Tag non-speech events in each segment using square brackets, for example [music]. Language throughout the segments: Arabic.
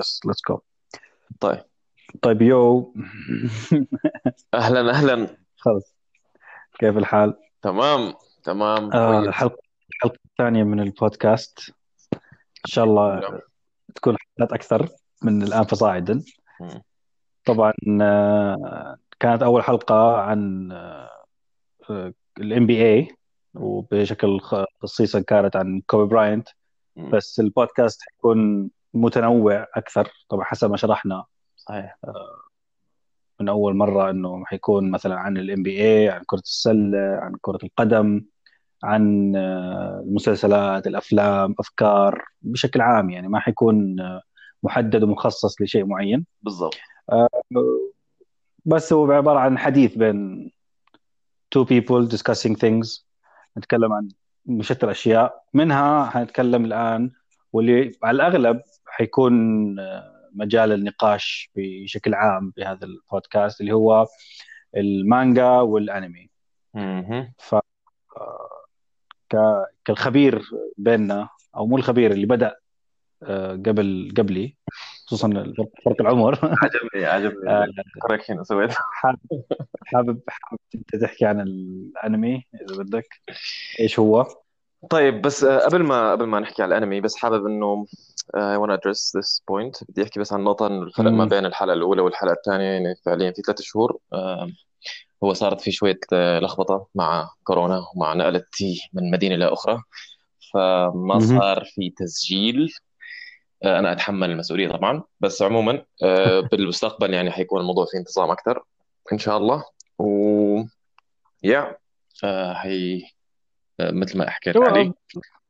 yes let's go طيب. طيب yo. [laughs] أهلا أهلا. خلص كيف الحال؟ تمام تمام آه الحلقة الثانية من البودكاست. إن شاء الله نعم. تكون حلقات أكثر من الآن فصاعدا. طبعا آه، كانت أول حلقة عن ال NBA وبشكل خصيصا كانت عن كوبي براينت. بس البودكاست حيكون متنوع أكثر. طبعا حسب ما شرحنا صحيح. من أول مرة إنه حيكون مثلا عن الام بي اي عن كرة السلة عن كرة القدم عن آه، المسلسلات الأفلام أفكار بشكل عام يعني ما حيكون آه، محدد ومخصص لشيء معين. بالضبط. بس هو عبارة عن حديث بين two people discussing things. نتكلم عن مشتى الأشياء. منها حنتكلم الآن واللي على الأغلب حيكون آه، مجال النقاش بشكل عام بهذا البودكاست اللي هو المانجا والأنمي. مهم. ف آه، كالخبير بيننا أو مو الخبير اللي بدأ آه، قبل قبلي خصوصا فرق العمر. [laughs] عجبني عجبني. حابب حابب حابب أنت تحكي عن الانمي إذا بدك. إيش هو؟ طيب بس آه، قبل ما قبل ما نحكي على الانمي بس حابب إنه آه، I wanna address this point. بدي أحكي بس عن نقطة إنه الفرق ما. بين الحلقة الأولى والحلقة الثانية يعني فعليا في ثلاث شهور آه، هو صارت في شوية آه، لخبطة مع كورونا ومع نقلتي من مدينة لأخرى فما. صار في تسجيل. آه، أنا أتحمل المسؤولية طبعا. بس عموما آه، [laughs] بالمستقبل يعني حيكون الموضوع فيه انتظام أكثر إن شاء الله. و يا هي آه، مثل ما حكيت هو علي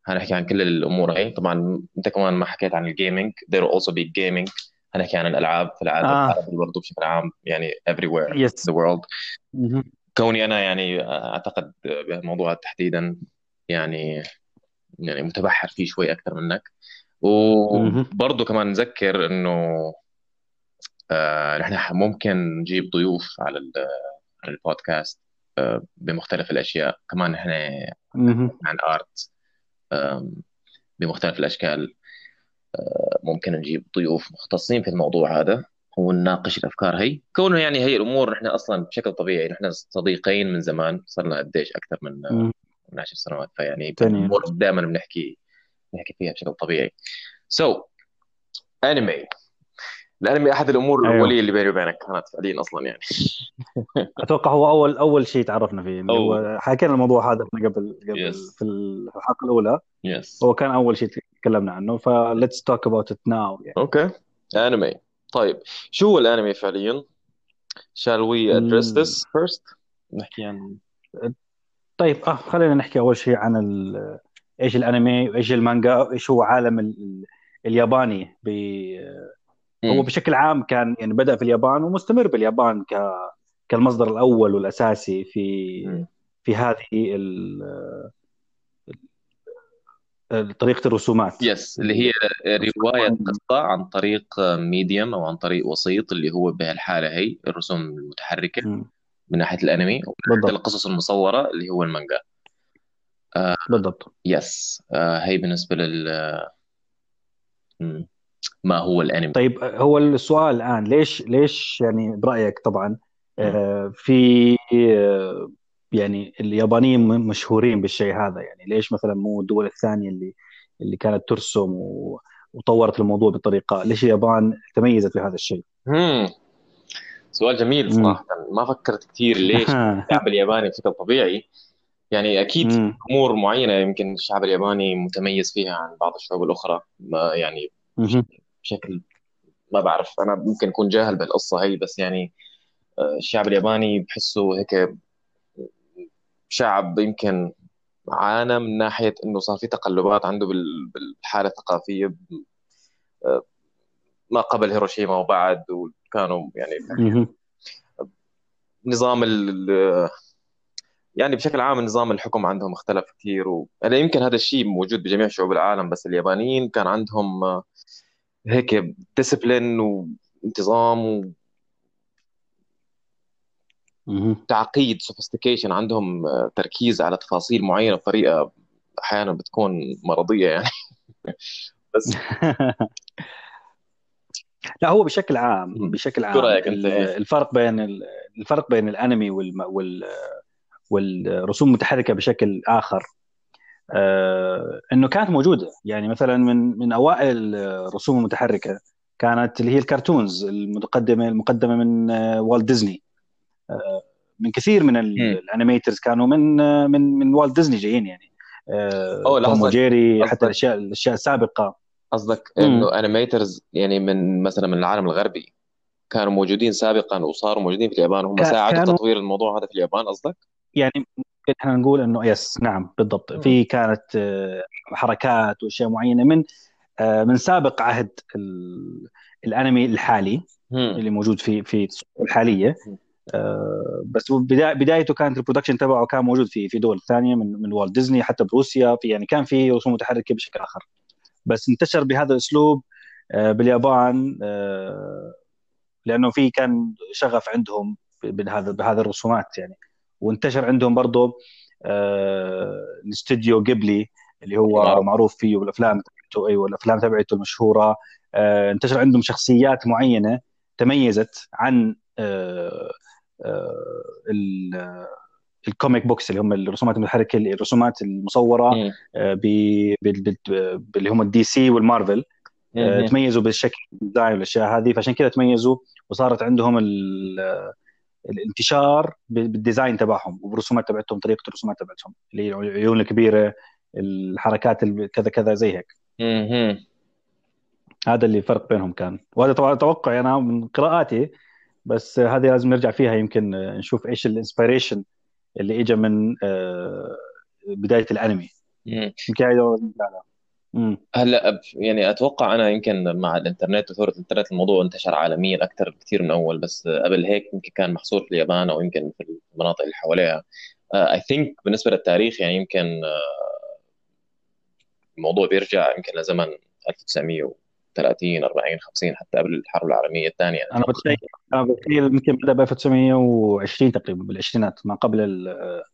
هنحكي عن كل الأمور هي طبعا أنت كمان ما حكيت عن الجيمنج there will also be gaming. هنحكي عن الألعاب في العالم آه. العربي برضه بشكل عام يعني everywhere يس the world. مهم. كوني أنا يعني أعتقد بهالموضوع تحديدا يعني يعني متبحر فيه شوي أكثر منك. وبرضه كمان نذكر إنه آه، نحن ممكن نجيب ضيوف على ال- على البودكاست. آه، بمختلف الأشياء. كمان مهم. عن آرت بمختلف الأشكال. ممكن نجيب ضيوف مختصين في الموضوع هذا. ونناقش الأفكار هي. كونه يعني هي الأمور نحن أصلا بشكل طبيعي نحن صديقين من زمان صرنا قديش أكثر من مهم. من 10 سنوات. فيعني الأمور دائما بنحكي بنحكي فيها بشكل طبيعي. so so, انمي الانمي أحد الأمور أيوه. الأولية اللي بيني وبينك كانت فعليا أصلا يعني. [laughs] أتوقع هو أول أول شيء تعرفنا فيه اللي هو حكينا الموضوع هذا إحنا قبل قبل yes في الحلقة الأولى. yes هو كان أول شيء تكلمنا عنه ف let's talk about it now يعني. أوكي. انمي طيب شو هو الأنمي فعليا؟ Shall we address this first? نحكي عن طيب آه خلينا نحكي أول شيء عن ال... إيش الأنمي وايش المانجا وايش هو عالم ال... ال- الياباني ب... هو مم. بشكل عام كان يعني بدأ في اليابان ومستمر باليابان ك... كالمصدر الأول والأساسي في مم. في هذه ال... طريقة الرسومات yes اللي هي رسوم قصة عن طريق medium أو عن طريق وسيط اللي هو بهالحالة هي الرسوم المتحركة مم. من ومن ناحية بالضبط القصص المصورة اللي هو المانجا آه بالضبط يس آه هي بالنسبة لل. ما هو الأنمي طيب هو السؤال الآن ليش ليش يعني برأيك طبعا. آه، في آه، يعني اليابانيين مشهورين بالشيء هذا يعني ليش مثلا مو الدول الثانية اللي اللي كانت ترسم و- وطورت الموضوع بطريقة ليش اليابان تميزت في هذا الشيء؟ سؤال جميل مم. صراحة ما فكرت كثير ليش [laughs] الشعب الياباني بشكل طبيعي يعني مم. أمور معينة يمكن الشعب الياباني متميز فيها عن بعض الشعوب الأخرى ما يعني. بشكل ما بعرف أنا ممكن أكون جاهل بالقصة هي بس يعني آه، الشعب الياباني بحسه هيك شعب يمكن عانى من ناحية إنه صار في تقلبات عنده بال- بالحالة الثقافية آه، ما قبل هيروشيما وبعد وكانوا يعني. نظام ال يعني بشكل عام نظام الحكم عندهم اختلف كثير و... أنا يمكن هذا الشيء موجود بجميع شعوب العالم بس اليابانيين كان عندهم آه، هيك discipline وانتظام مهم. وتعقيد sophistication عندهم تركيز على تفاصيل معينة بطريقة أحيانا بتكون مرضية يعني [laughs] بس [laughs] لا هو بشكل عام. بشكل عام رأيك أنت؟ ال- الفرق بين ال- الفرق بين الانمي وال والرسوم المتحركه بشكل آخر إنه كانت موجودة يعني مثلا من من أوائل الرسوم المتحركه كانت اللي هي الكرتونز المتقدمة المقدمة من آه، والت ديزني آه، من كثير من. ال animators كانوا من آه، من من والت ديزني جايين يعني آه، توم لحظة. وجيري حتى الأشياء الأشياء السابقة قصدك. إنه animators يعني من مثلا من العالم الغربي كانوا موجودين سابقا وصاروا موجودين في اليابان وهم كا- ساعدوا كانوا- تطوير الموضوع هذا في اليابان قصدك؟ يعني إحنا نقول إنه yes نعم بالضبط مم. في كانت آه، حركات وأشياء معينة من آه، من سابق عهد ال- الأنمي الحالي مم. اللي موجود في في الحالية. آه، بس بدا- بدايته كانت ال production تبعه كان موجود في في دول ثانية من من والت ديزني حتى بروسيا في يعني كان في رسوم متحركة بشكل آخر بس انتشر بهذا الأسلوب باليابان لأنه في كان شغف عندهم بهذا بهذه الرسومات يعني وانتشر عندهم برضه آه، الاستوديو جيبلي اللي هو معروف. معروف فيه بالافلام تبعته أيوه الأفلام تبعته المشهورة آه، انتشر عندهم شخصيات معينة تميزت عن آه، آه، ال- ال comic books اللي هم الرسومات المتحركة الرسومات المصورة. آه، اللي هم ال DC وال Marvel آه،. تميزوا بالشكل والأشياء هذه فعشان كذا تميزوا وصارت عندهم الانتشار بال design تبعهم وبالرسومات تبعتهم طريقة الرسومات تبعتهم اللي هي العيون الكبيرة الحركات ال- كذا كذا زي هيك مم. هذا اللي فرق بينهم كان وهذا طبعا توقعي أنا من قراءاتي بس هذه لازم نرجع فيها يمكن نشوف إيش ال inspiration اللي اجى من آه، بداية الأنمي. يمكن هلا أب- يعني أتوقع أنا يمكن مع الإنترنت وثورة الإنترنت الموضوع انتشر عالميا أكثر بكثير من أول بس قبل هيك يمكن كان محصور في اليابان أو يمكن في المناطق اللي حواليها. I think بالنسبة للتاريخ يعني يمكن آه، الموضوع بيرجع يمكن لزمن 1930 40 50 حتى قبل الحرب العالمية الثانية. أنا بتخيل أنا بتخيل يمكن بدأ ب 1920 تقريبا بالعشرينات ما قبل ال- آه،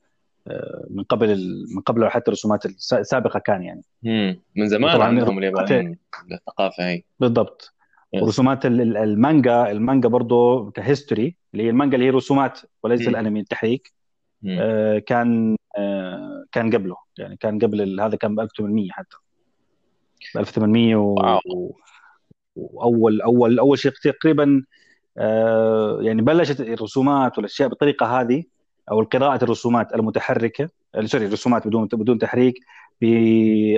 من قبل ال- من قبل حتى الرسومات الس- السابقة كان يعني مم. من زمان عندهم اليابانيين الثقافه هي بالضبط. ورسومات ال- المانجا المانجا برضه ك history اللي هي المانجا اللي هي رسومات وليس. الأنمي التحريك. آه، كان آه، كان قبله يعني كان قبل هذا كان ب 1800 حتى ب 1800 و... واو. واول اول أول شيء تقريبا آه، يعني بلشت الرسومات والأشياء بالطريقة هذه أو قراءه الرسومات المتحركة آه، سوري الرسومات بدون بدون تحريك ب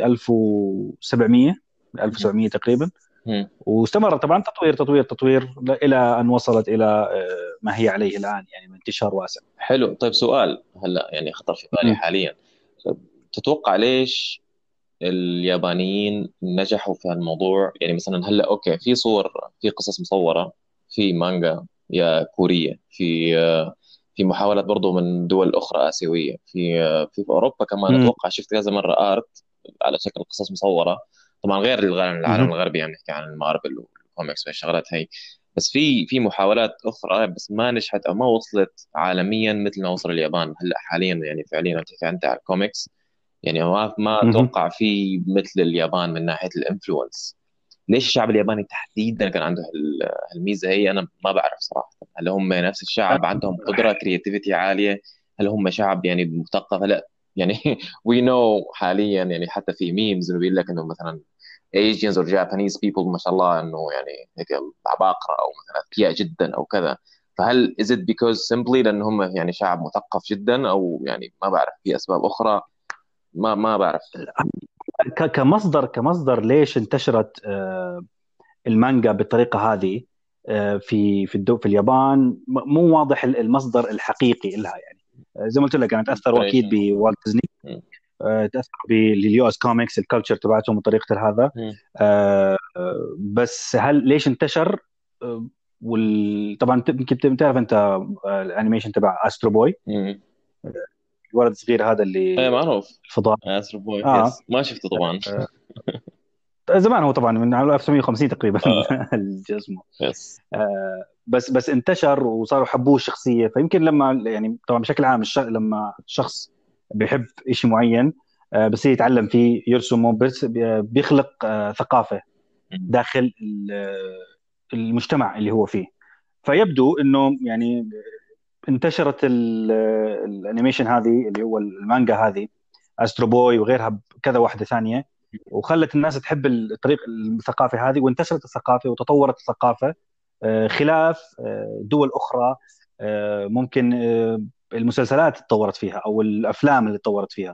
1700 1700 تقريبا. واستمر طبعا تطوير تطوير تطوير إلى أن وصلت إلى آه، ما هي عليه الآن يعني من انتشار واسع. حلو. طيب سؤال هلا يعني خطر في بالي. حاليا. تتوقع ليش اليابانيين نجحوا في الموضوع يعني مثلا هلا أوكي في صور في قصص مصورة في مانجا يا كورية في في محاولات برضو من دول أخرى آسيوية في في أوروبا كمان مم. أتوقع شفت كذا مرة آرت على شكل قصص مصورة طبعا غير العالم. الغربي يعني نحكي عن المارفل والكوميكس والشغلات هي بس في في محاولات أخرى بس ما نجحت أو ما وصلت عالميا مثل ما وصل اليابان هلأ حاليا يعني فعليا بتحكي أنت على الكوميكس يعني ما ما. أتوقع في مثل اليابان من ناحية ال influence ليش الشعب الياباني تحديدا كان عنده هال- هالميزة هي؟ أنا ما بعرف صراحة. هل هم نفس الشعب؟ عندهم قدرة creativity عالية؟ هل هم شعب يعني مثقف؟ لا. يعني [laughs] we know حاليا يعني حتى في memes إنه بيقول لك إنه مثلا Asians or Japanese people ما شاء الله إنه يعني هيك عباقرة أو مثلا أذكياء جدا أو كذا. فهل is it because simply لأن هم يعني شعب مثقف جدا أو يعني ما بعرف في أسباب أخرى؟ ما ما بعرف. كمصدر كمصدر ليش انتشرت آه، المانجا بالطريقة هذه آه، في في الدو في اليابان. مو واضح ال- المصدر الحقيقي لها يعني. آه، زي ما قلت لك أنا تاثروا أكيد بوالت ديزني. آه، تاثروا بال US comics ال culture تبعتهم وطريقة هذا. آه، بس هل ليش انتشر؟ وال... طبعا ت- يمكن تعرف أنت ال animation تبع استرو بوي. الولد الصغير هذا اللي إيه معروف. الفضاء. استرو بوي آه. yes ما شفته طبعا. [laughs] زمان هو طبعا من 1950 تقريبا آه. [laughs] الجسم. yes آه، بس بس انتشر وصاروا يحبوه الشخصية. فيمكن لما يعني طبعا بشكل عام الش... لما الشخص بيحب شيء معين آه، بس يتعلم فيه يرسمه بس بي- بيخلق آه، ثقافة. داخل ال- المجتمع اللي هو فيه. فيبدو إنه يعني انتشرت ال- ال animation هذه اللي هو المانجا هذه استرو بوي وغيرها كذا واحدة ثانية وخلت الناس تحب الطريق الثقافه هذه وانتشرت الثقافة وتطورت الثقافة آه، خلاف آه، دول أخرى آه، ممكن المسلسلات تطورت فيها أو الأفلام اللي تطورت فيها.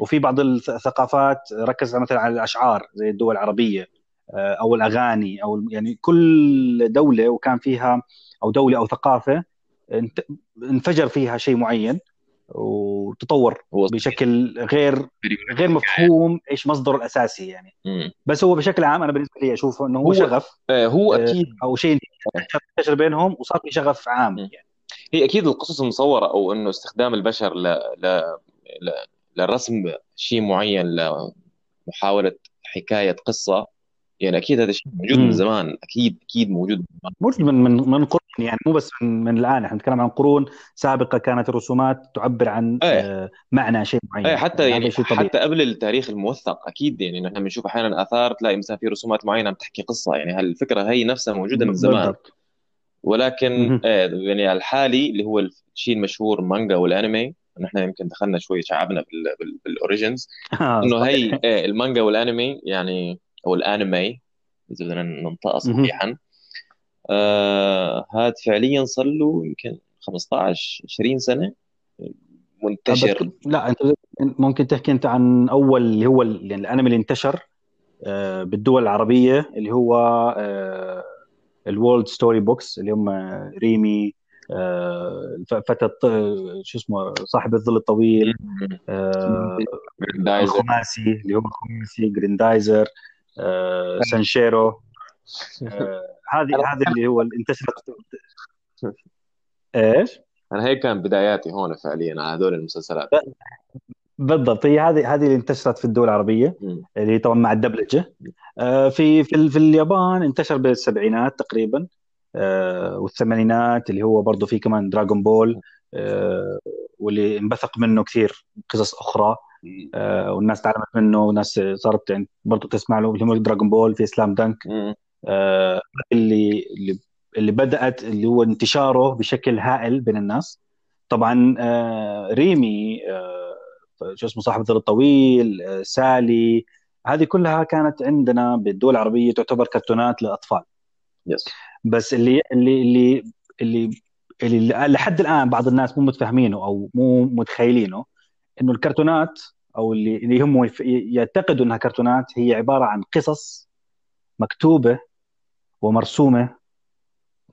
وفي بعض الثقافات ركز مثلا على الأشعار زي الدول العربية أو الأغاني أو يعني كل دولة وكان فيها أو دولة أو ثقافة انفجر فيها شيء معين وتطور بشكل غير غير مفهوم إيش مصدره الأساسي يعني. بس هو بشكل عام أنا بالنسبة لي أشوف إنه هو, هو- شغف آه، هو آه، أكيد. أو شيء انتشر بينهم وصار في شغف عام م. يعني. هي أكيد القصص المصورة أو إنه استخدام البشر ل... ل... ل... للرسم شيء معين لمحاولة حكاية قصة يعني أكيد هذا الشيء موجود من. زمان. أكيد أكيد موجود من زمان. موجود من من من قرون يعني مو بس من, من الآن. إحنا نتكلم عن قرون سابقة كانت الرسومات تعبر عن إيه. آه، معنى شيء معين. إيه حتى هذا يعني شيء طبيعي. حتى قبل التاريخ الموثق أكيد يعني نحن بنشوف أحيانا آثار تلاقي مثلا في رسومات معينة عم تحكي قصة. يعني هالفكرة هي نفسها موجودة من زمان. بالضبط. ولكن. إيه يعني الحالي اللي هو الشيء المشهور المانجا والأنمي نحن يمكن دخلنا شوي شعبنا بال... بال... بال origins [laughs] آه، إنه. هي إيه المانجا والأنمي يعني أو الأنمي إذا بدنا ننطقها. صحيحا. آه هذا فعليا صار له يمكن 15 20 سنة. منتشر. لا أنت ممكن تحكي أنت عن أول اللي هو يعني الأنمي اللي انتشر آه، بالدول العربية اللي هو ال world story books اللي هم ريمي آه، فتى شو اسمه صاحب الظل الطويل آه، الخماسي اللي هو الخماسي جريندايزر آه، سانشيرو. آه، [laughs] هذه هذه اللي هو اللي انتشرت. [laughs] إيش؟ أنا هيك كان بداياتي هون فعليا على هذول المسلسلات. بالضبط. هي هذه هذه اللي انتشرت في الدول العربية مم. اللي طبعا مع الدبلجة. آه، في في في اليابان انتشر بالسبعينات تقريبا آه، والثمانينات اللي هو برضه في كمان دراغون بول آه، واللي انبثق منه كثير قصص أخرى. آه، والناس تعلمت منه وناس صارت يعني برضه تسمع له اللي هو دراغون بول في سلام دانك. آه، اللي اللي اللي بدأت اللي هو انتشاره بشكل هائل بين الناس. طبعا آه، ريمي آه، شو اسمه صاحب الظل الطويل آه، سالي. هذه كلها كانت عندنا بالدول العربية تعتبر كرتونات للأطفال. يس بس اللي اللي اللي اللي اللي لحد الآن بعض الناس مو متفاهمينه أو مو متخيلينه إنه الكرتونات أو اللي اللي هم يعتقدوا إنها كرتونات هي عبارة عن قصص مكتوبة ومرسومة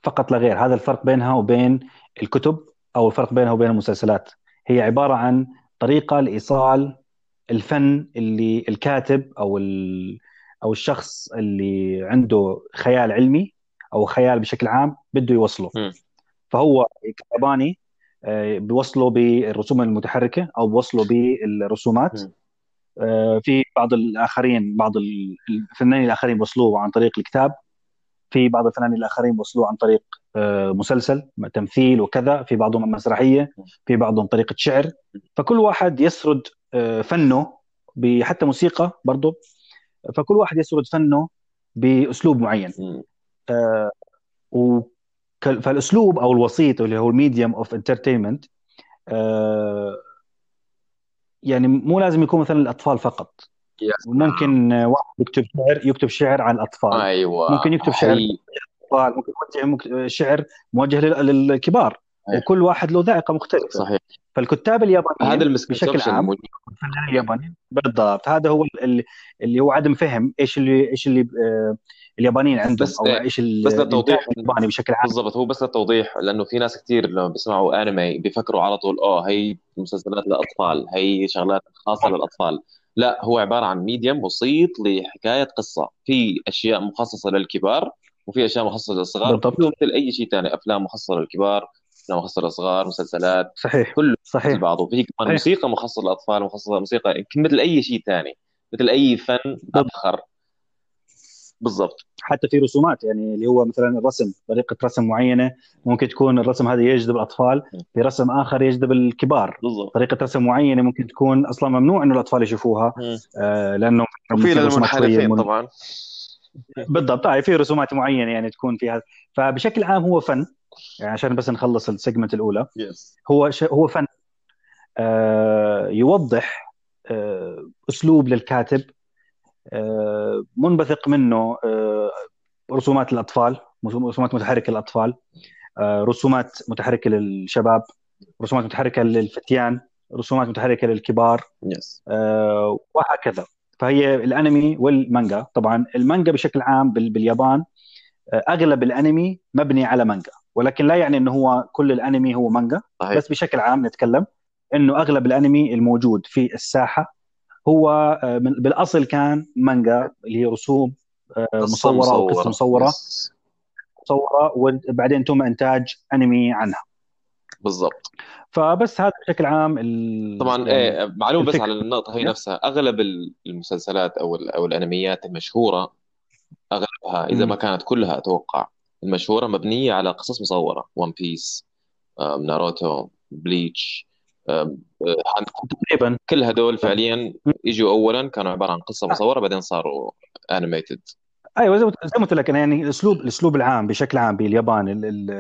فقط لا غير. هذا الفرق بينها وبين الكتب أو الفرق بينها وبين المسلسلات. هي عبارة عن طريقة لإيصال الفن اللي الكاتب أو أو الشخص اللي عنده خيال علمي أو خيال بشكل عام بده يوصله. مم. فهو كياباني آه، بيوصله بالرسوم المتحركة أو بيوصله بالرسومات. آه، في بعض الآخرين بعض ال- الفنانين الآخرين بيوصلوه عن طريق الكتاب. في بعض الفنانين الآخرين بيوصلوه عن طريق آه، مسلسل تمثيل وكذا. في بعضهم مسرحية في بعضهم طريقة شعر. فكل واحد يسرد فنه حتى موسيقى برضه فكل واحد يسرد فنه بأسلوب معين. مم. فالأسلوب أو الوسيط اللي هو ال medium of entertainment يعني مو لازم يكون مثلا الأطفال فقط. يس. ممكن واحد يكتب شعر يكتب شعر عن الأطفال. أيوه. ممكن يكتب شعر هي الاطفال ممكن يوجه شعر موجه لل- للكبار. أيه. وكل واحد له ذائقة مختلفة. صحيح. فالكتاب اليابانيين هذا بشكل عام الفنانين اليابانيين بالضبط. هذا هو اللي, اللي هو عدم فهم إيش اللي إيش اللي آه، اليابانيين عندهم بس- أو إيش بس للتوضيح الياباني بشكل عام بالضبط هو بس للتوضيح لأنه في ناس كثير لما بيسمعوا أنمي بيفكروا على طول آه هي مسلسلات للأطفال هي شغلات خاصة للأطفال لا هو عبارة عن ميديم بسيط لحكاية قصة في أشياء مخصصة للكبار وفي أشياء مخصصة للصغار بالضبط. مثل أي شيء ثاني أفلام مخصصة للكبار أفلام مخصصة للصغار مسلسلات صحيح كله صحيح بعضه وفي كمان. موسيقى مخصصة للأطفال مخصصة موسيقى مثل أي شيء ثاني مثل أي فن. آخر بالضبط. حتى في رسومات يعني اللي هو مثلا الرسم طريقة رسم معينة ممكن تكون الرسم هذا يجذب الأطفال في رسم آخر يجذب الكبار. بالضبط. طريقة رسم معينة ممكن تكون أصلا ممنوع إنه الأطفال يشوفوها. آه لأنه وفي شوية للمنحرفين من- طبعا. بالضبط. آه في رسومات معينة يعني تكون فيها. فبشكل عام هو فن. يعني عشان بس نخلص ال segment الأولى. yes هو ش... هو فن. آه يوضح آه أسلوب للكاتب منبثق منه آه رسومات الأطفال رسومات متحركة للأطفال آه رسومات متحركة للشباب رسومات متحركة للفتيان رسومات متحركة للكبار آه وهكذا. فهي الأنمي والمانجا. طبعا المانجا بشكل عام بال- باليابان آه، أغلب الأنمي مبني على مانجا ولكن لا يعني إنه هو كل الأنمي هو مانجا صحيح. بس بشكل عام نتكلم إنه أغلب الأنمي الموجود في الساحة هو آه، من- بالأصل كان مانجا اللي هي رسوم آه، قصة مصورة أو قصة مصورة. مصورة وبعدين تم إنتاج أنمي عنها بالضبط فبس هذا بشكل عام ال... طبعا يعني إيه معلومه بس. على النقطة هي؟ نفسها أغلب ال- المسلسلات أو أو الأنميات المشهورة أغلبها إذا. ما كانت كلها أتوقع المشهورة مبنية على قصص مصورة ون بيس ناروتو بليتش آه، تقريبا. كل هدول فعليا مم. اجوا اولا كانوا عبارة عن قصة مصورة بعدين صاروا animated أيوه زي ما قلت لك أنا يعني الاسلوب الأسلوب العام بشكل عام باليابان ال... ال...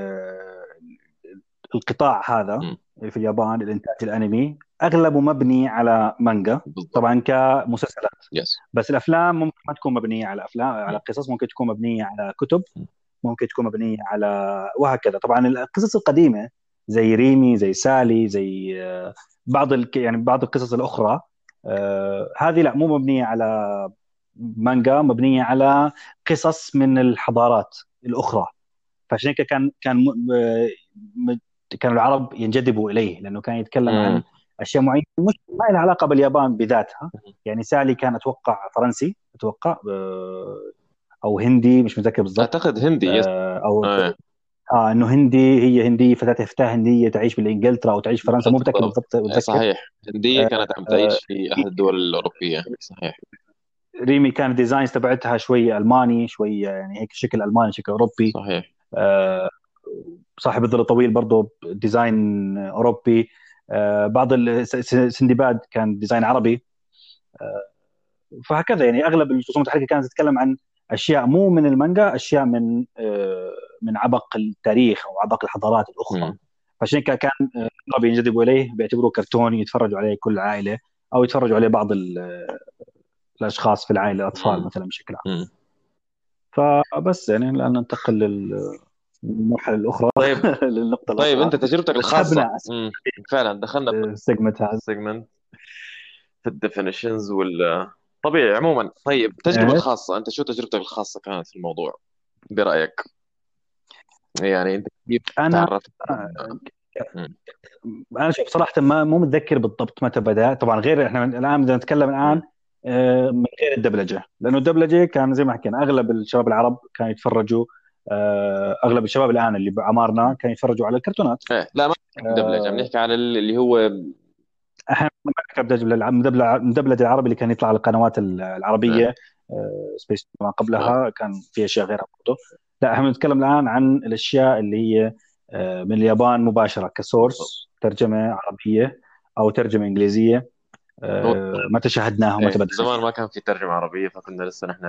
القطاع هذا مم. في اليابان الإنتاج الأنمي أغلبه مبني على مانجا بالضبط. طبعا كمسلسلات. yes بس الأفلام ممكن ما تكون مبنية على أفلام على قصص ممكن تكون مبنية على كتب ممكن تكون مبنية على وهكذا. طبعا القصص القديمة زي ريمي زي سالي زي آه، بعض الك... يعني بعض القصص الأخرى. آه، هذه لا مو مبنية على مانجا مبنية على قصص من الحضارات الأخرى. فعشان هيك كان كان م... آه، م- كانوا العرب ينجذبوا إليه لأنه كان يتكلم عن. أشياء معينة مش ما لها علاقة باليابان بذاتها. يعني سالي كان أتوقع فرنسي أتوقع أو هندي مش متذكر بالضبط. أعتقد هندي يس. آه، أو آه. إنه هندي هي هندية فتاه فتاه هندية تعيش بالإنجلترا أو تعيش في فرنسا. مو متذكر بالضبط. متذكر صحيح. هندية كانت عم تعيش في أحد الدول الأوروبية. صحيح. ريمي كان ال designs تبعتها شوي ألماني شوي يعني هيك شكل ألماني شكل أوروبي. صحيح. آه، صاحب الظل الطويل برضه design أوروبي. آه، بعض سندباد كان design عربي. آه، فهكذا يعني أغلب الرسوم المتحركه كانت تتكلم عن أشياء مو من المانجا أشياء من آه، من عبق التاريخ أو عبق الحضارات الأخرى. فعشان هيك كان آه، العرب ينجذبوا إليه بيعتبروه كرتون يتفرجوا عليه كل عائلة أو يتفرجوا عليه بعض ال- الأشخاص في العائلة الأطفال مم. مثلا بشكل عام. فبس يعني الان ننتقل لل- للمرحلة الأخرى طيب [laughs] للنقطة طيب الأخرى أنت تجربتك الخاصة. فعلا دخلنا ال segment هذا بال segment في ال definitions وال طبيعي عموما. طيب التجربه إيه. الخاصه أنت شو تجربتك الخاصة كانت في الموضوع؟ برأيك؟ يعني أنت كيف أنا- تعرفت؟ أنا شوف صراحة ما مو متذكر بالضبط متى بدأ. طبعا غير إحنا من- الآن بدنا نتكلم الآن آه، من غير الدبلجة. لأنه الدبلجة كان زي ما حكينا أغلب الشباب العرب كانوا يتفرجوا آه، أغلب الشباب الآن اللي بعمارنا كانوا يتفرجوا على الكرتونات. إيه لا ما بنحكي دبلجة. آه. بنحكي على اللي هو ما بدبلجه المدبلج المدبلج العربي اللي كان يطلع على القنوات العربية. آه، سبيس ما قبلها كان في أشياء غيرها برضه لا إحنا بنتكلم الآن عن الأشياء اللي هي آه، من اليابان مباشرة ك source ترجمة عربية أو ترجمة إنجليزية. آه، متى شاهدناها إيه. ومتى بدأنا زمان ما كان في ترجمة عربية فكنا لسه نحن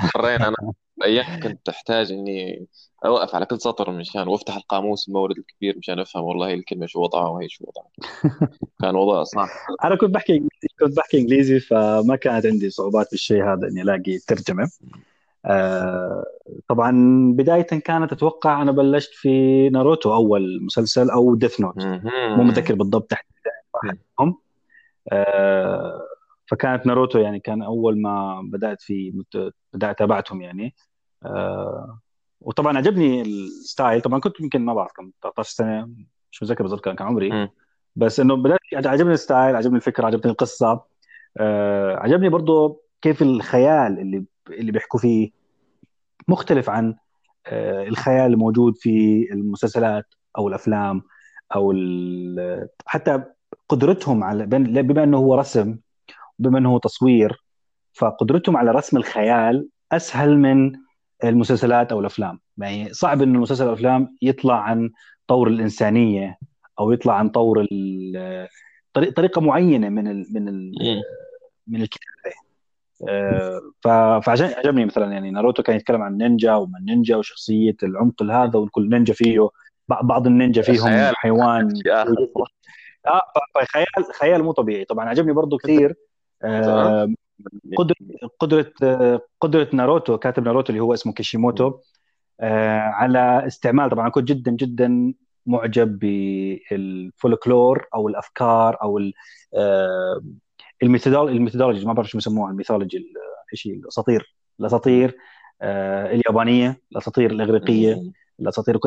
اضطرينا أنا أيام كنت أحتاج إني أوقف على كل سطر مشان وأفتح القاموس المورد الكبير مشان أفهم والله هي الكلمة شو وضعها وهي شو وضعها. كان وضع صعب. أنا كنت بحكي كنت بحكي إنجليزي فما كانت عندي صعوبات بالشيء هذا إني ألاقي ترجمة. آه، طبعا بداية كانت أتوقع أنا بلشت في ناروتو أول مسلسل أو ديث نوت. مو متذكر بالضبط تحت واحد منهم آه، فكانت ناروتو يعني كان أول ما بدأت في مت- بدات تابعتهم يعني. آه، وطبعا عجبني الستايل. طبعا كنت يمكن ما بعرف كم 13 سنة مش متذكر بالضبط كان عمري. مم. بس إنه بدأت عجبني الستايل عجبني الفكرة عجبتني القصة. آه، عجبني برضو كيف الخيال اللي اللي بيحكوا فيه مختلف عن آه، الخيال الموجود في المسلسلات أو الأفلام أو ال- حتى قدرتهم على بما إنه هو رسم بما انه هو تصوير فقدرتهم على رسم الخيال أسهل من المسلسلات أو الأفلام. يعني صعب انه المسلسل أو الأفلام يطلع عن طور الإنسانية أو يطلع عن طور طريقة معينة من ال من ال مم. من الكتابة. فعشان عجبني مثلا يعني ناروتو كان يتكلم عن نينجا ومن نينجا وشخصية العمق هذا وكل نينجا فيه بعض النينجا فيهم. حيوان. [laughs] آه خيال خيال مو طبيعي. طبعا عجبني برضو كثير آه قدره قدرة قدرة ناروتو كاتب ناروتو اللي هو اسمه كيشيموتو آه على استعمال طبعا كنت جدا جدا معجب بالفولكلور أو الأفكار أو آه ال mythology ما بعرف شو يسموها ال mythology إيش الأساطير. الأساطير آه اليابانية الأساطير الإغريقية الأساطير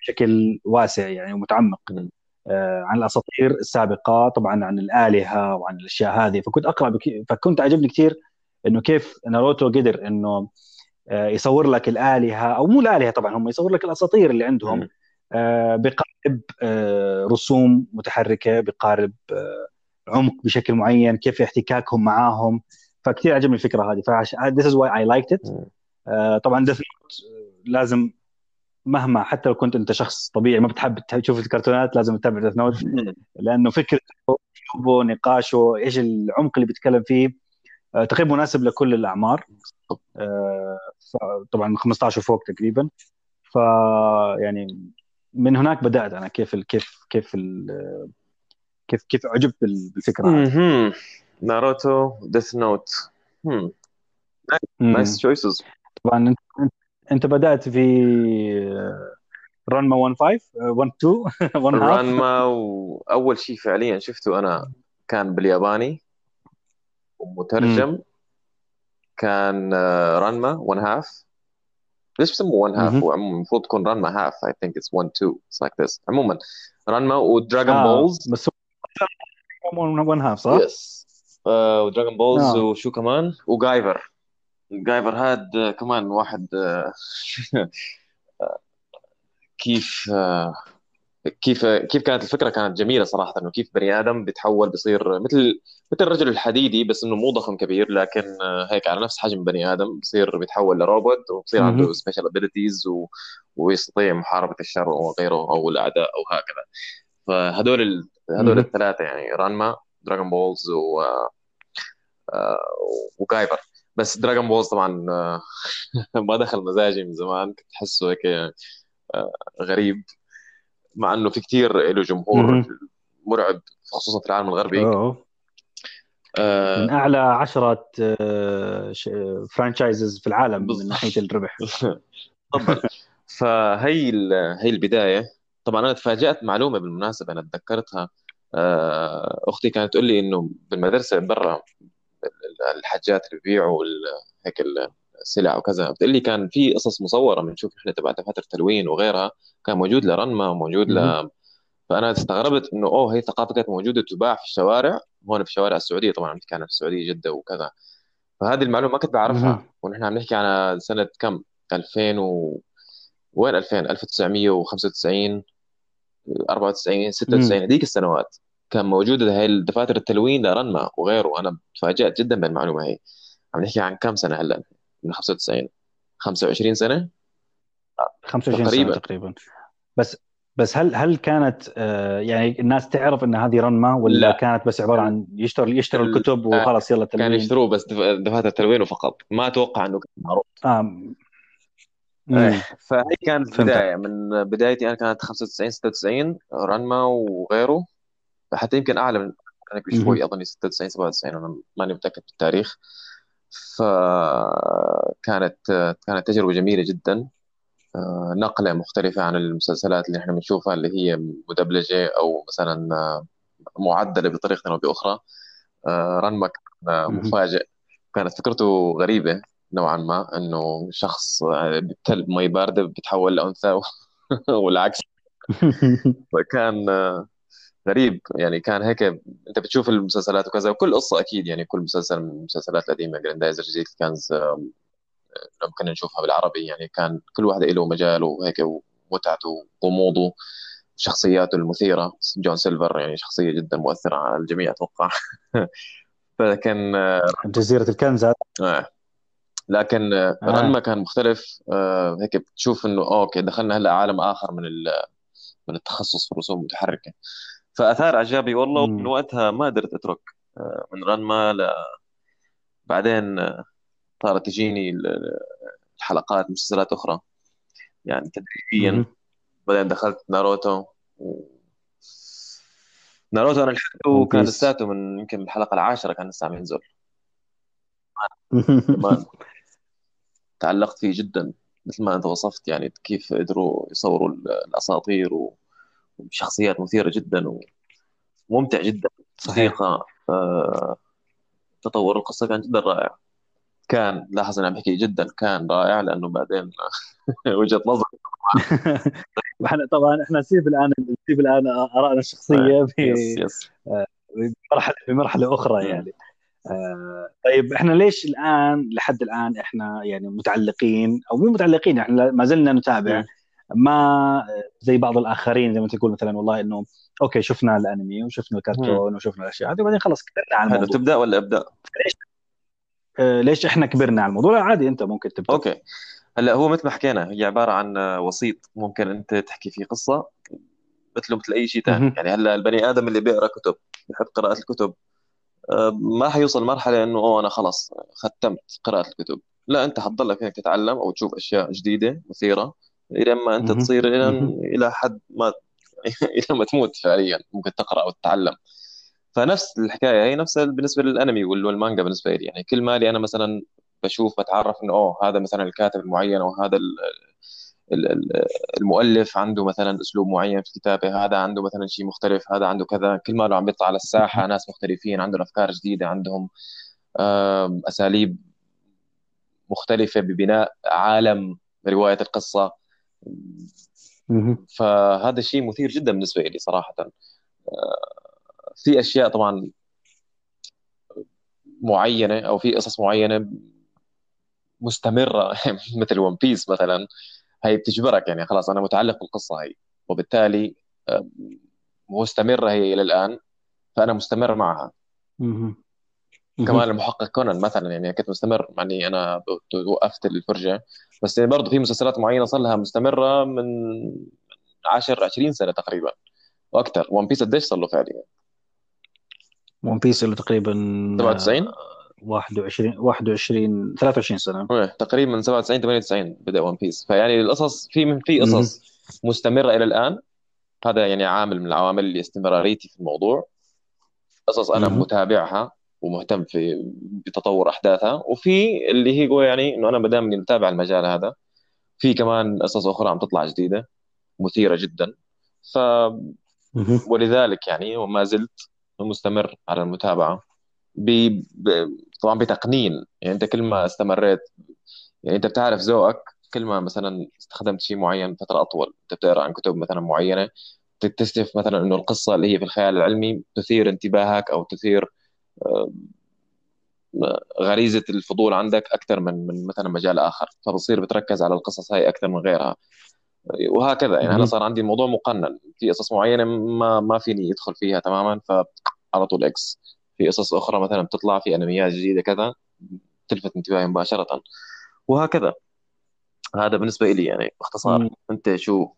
بشكل واسع يعني ومتعمق. عن الأساطير السابقة طبعا عن الآلهة وعن الأشياء هذه. فكنت أقرأ بك... فكنت عجبني كثير إنه كيف ناروتو قدر إنه آه يصور لك الآلهة أو مو الآلهة طبعا هم يصور لك الأساطير اللي عندهم آه بقالب آه، رسوم متحركة بقالب آه، عمق بشكل معين كيف احتكاكهم معاهم. فكثير عجبني الفكرة هذه. ف this is why I liked it. طبعا ديث لازم مهما حتى لو كنت انت شخص طبيعي ما بتحب تشوف الكرتونات لازم تتابع ديث نوت لأنه فكرته نقاشه إيش العمق اللي بيتكلم فيه. uh, تقريبا مناسب لكل الأعمار. uh, طبعا 15 وفوق تقريبا. ف يعني من هناك بدأت أنا كيف ال كيف كيف ال كيف كيف عجبت بالفكرة ناروتو ديث نوت nice choices طبعا أنت انت بدأت في رانما 1 5 1 2 1 رانما وأول شيء فعليا شفته أنا كان بالياباني ومترجم. كان رانما 1 هاف. ليش بسموه 1 هاف؟ هو المفروض تكون رانما half. I think it's 1 2 it's like this عموما رانما ودراجون آه. بولز بس 1 half صح؟ yes آه ودراجون بولز آه. وشو كمان وجايفر. جايفر هاد كمان واحد آه، [laughs] كيف آه، كيف كيف كانت الفكرة كانت جميلة صراحة إنه كيف بني آدم بيتحول بيصير مثل مثل الرجل الحديدي بس إنه مو ضخم كبير لكن آه، هيك على نفس حجم بني آدم بصير بيتحول لروبوت وبصير عنده special abilities ويستطيع محاربة الشر وغيره أو الأعداء أو هكذا. فهدول هذول الثلاثة يعني رانما دراجون بولز و آه، وجايفر بس دراجون بولز طبعا آه، [laughs] ما دخل مزاجي من زمان كنت أحسه هيك آه، غريب. مع إنه في كثير له جمهور مرعب خصوصا في العالم الغربي. من أعلى عشرة franchises في العالم من ناحية الربح. [laughs] فهي هي البداية. طبعا أنا تفاجأت معلومة بالمناسبة أنا تذكرتها. آه، أختي كانت تقول لي إنه بالمدرسة برا الحاجات اللي بيبيعوا هيك السلع وكذا. بتقول لي كان في قصص مصورة بنشوف إحنا تبع دفاتر تلوين وغيرها كان موجود لرنما موجود ل فأنا استغربت إنه أوه هي الثقافه كانت موجودة تباع في الشوارع هون في شوارع السعودية طبعا كانت في السعودية جدة وكذا. فهذه المعلومة ما كنت بعرفها. ونحن عم نحكي عن سنة كم؟ 2000 و وين 2000 1995 94 96 هذيك السنوات. كان موجود هاي الدفاتر التلوين لرنما وغيره. وأنا تفاجأت جدا بالمعلومة هي عم نحكي عن كم سنة هلأ؟ من 95 25 سنة؟ 25 تقريبا. سنة تقريبا. بس بس هل هل كانت آه يعني الناس تعرف إن هذه رنما ولا لا. كانت بس عبارة عن يشتروا يشتروا الكتب وخلاص يلا تلوين. كانوا يشتروه بس دفاتر تلوين فقط ما أتوقع إنه كان معروف آه. إيه، فهي كانت بداية. من بدايتي أنا كانت 95 96 رنما وغيره. حتى يمكن أعلى من أنا بشوي أظني 96 97 أنا ماني متأكد بالتاريخ فكانت كانت تجربة جميلة جدا. آه، نقلة مختلفة عن المسلسلات اللي إحنا بنشوفها اللي هي مدبلجة أو مثلا معدلة بطريقة أو بأخرى. آه، رنما كان مفاجئ. كانت فكرته غريبة نوعا ما إنه شخص بيبتل بمي باردة بيتحول لأنثى [laughs] والعكس. [laughs] فكان غريب. يعني كان هيك انت بتشوف المسلسلات وكذا وكل قصة أكيد يعني كل مسلسل من المسلسلات القديمة جراندايزر جديد كانز ممكن نشوفها بالعربي. يعني كان كل واحد له مجاله وهيك ومتعته وغموضه شخصياته المثيرة. جون سيلفر يعني شخصية جدا مؤثرة على الجميع أتوقع. [laughs] فكان جزيرة الكنز. آه. لكن آه. رنما كان مختلف. آه هيك بتشوف إنه أوكي دخلنا هلأ عالم آخر من من التخصص في الرسوم المتحركة. فأثار إعجابي والله ومن وقتها ما قدرت أترك. آه من رنما ل بعدين صارت تجيني الحلقات مسلسلات أخرى. يعني تدريجيا بعدين دخلت ناروتو و... ناروتو أنا لحقته كان لساته من يمكن الحلقة العاشرة كان لسه عم ينزل تعلقت فيه جدا مثل ما أنت وصفت يعني كيف قدروا يصوروا الأساطير وشخصيات مثيرة جدا وممتع جدا صحيح. تطور القصة كان جدا رائع كان لاحظ أنا عم بحكي جدا كان رائع لأنه بعدين [laughs] وجهة نظر. [laughs] إحنا طبعا إحنا نسيب الآن نسيب الآن آرائنا الشخصية بمرحلة بمرحلة أخرى يعني. آه طيب إحنا ليش الآن لحد الآن إحنا يعني متعلقين أو مو متعلقين إحنا ما زلنا نتابع ما زي بعض الآخرين زي ما تقول مثلا والله إنه أوكي شفنا الأنمي وشفنا الكرتون وشفنا الأشياء هذه وبعدين خلص كبرنا على الموضوع. تبدأ ولا إبدأ؟ ليش؟ آه ليش إحنا كبرنا على الموضوع؟ عادي أنت ممكن تبدأ. أوكي. هلأ هو مثل ما حكينا هي عبارة عن وسيط ممكن أنت تحكي فيه قصة مثله مثل أي شيء ثاني يعني هلأ البني آدم اللي بيقرأ كتب بحب قراءة الكتب آه، ما حيوصل مرحلة إنه أوه أنا خلص ختمت قراءة الكتب. لا أنت حتضلك هيك تتعلم أو تشوف أشياء جديدة مثيرة. إلى ما أنت تصير إلى إلى حد ما [laughs] إلى ما تموت فعليا ممكن تقرأ أو تتعلم. فنفس الحكاية هي نفسها بالنسبة للأنمي والمانجا بالنسبة لي. يعني كل مالي أنا مثلا بشوف بتعرف إنه أوه هذا مثلا الكاتب المعين أو هذا المؤلف عنده مثلا أسلوب معين في الكتابه هذا عنده مثلا شيء مختلف هذا عنده كذا. كل ما له عم بيطلع على الساحة ناس مختلفين عندهم أفكار جديدة عندهم أساليب مختلفة ببناء عالم رواية القصة. فهذا الشيء مثير جدا بالنسبة لي صراحة. آه، في أشياء طبعا معينة أو في قصص معينة مستمرة [laughs] مثل ون بيس مثلا هي بتجبرك يعني خلاص أنا متعلق بالقصة هي وبالتالي آه، مستمرة هي إلى الآن فأنا مستمر معها. كمان المحقق كونان مثلا يعني كنت مستمر يعني أنا وقفت الفرجه بس يعني برضه في مسلسلات معينة صار لها مستمرة من 10 20 سنة تقريبا وأكثر. ون بيس قديش صار له فعليا؟ ون بيس له تقريبا 97 21 21 23 سنة. إيه، تقريبا من 97 98 بدأ ون بيس فيعني القصص في من في قصص مستمرة إلى الآن. هذا يعني عامل من العوامل اللي استمراريتي في الموضوع. قصص أنا متابعها. ومهتم في بتطور أحداثها. وفي اللي هي يعني إنه أنا ما دام متابع المجال هذا في كمان قصص أخرى عم تطلع جديدة مثيرة جدا. ف ولذلك يعني وما زلت مستمر على المتابعة. ب... ب... طبعا بتقنين. يعني أنت كل ما استمريت يعني أنت بتعرف ذوقك كل ما مثلا استخدمت شيء معين فترة أطول أنت بتقرأ عن كتب مثلا معينة تكتشف مثلا إنه القصة اللي هي في الخيال العلمي تثير انتباهك أو تثير غريزة الفضول عندك أكثر من من مثلا مجال آخر. فبصير بتركز على القصص هاي أكثر من غيرها. وهكذا يعني أنا صار عندي الموضوع مقنن. في قصص معينة ما ما فيني ادخل فيها تماما فعلى طول إكس في قصص أخرى مثلا بتطلع في أنميات جديدة كذا تلفت انتباهي مباشرة. وهكذا. هذا بالنسبة لي يعني باختصار. أنت شو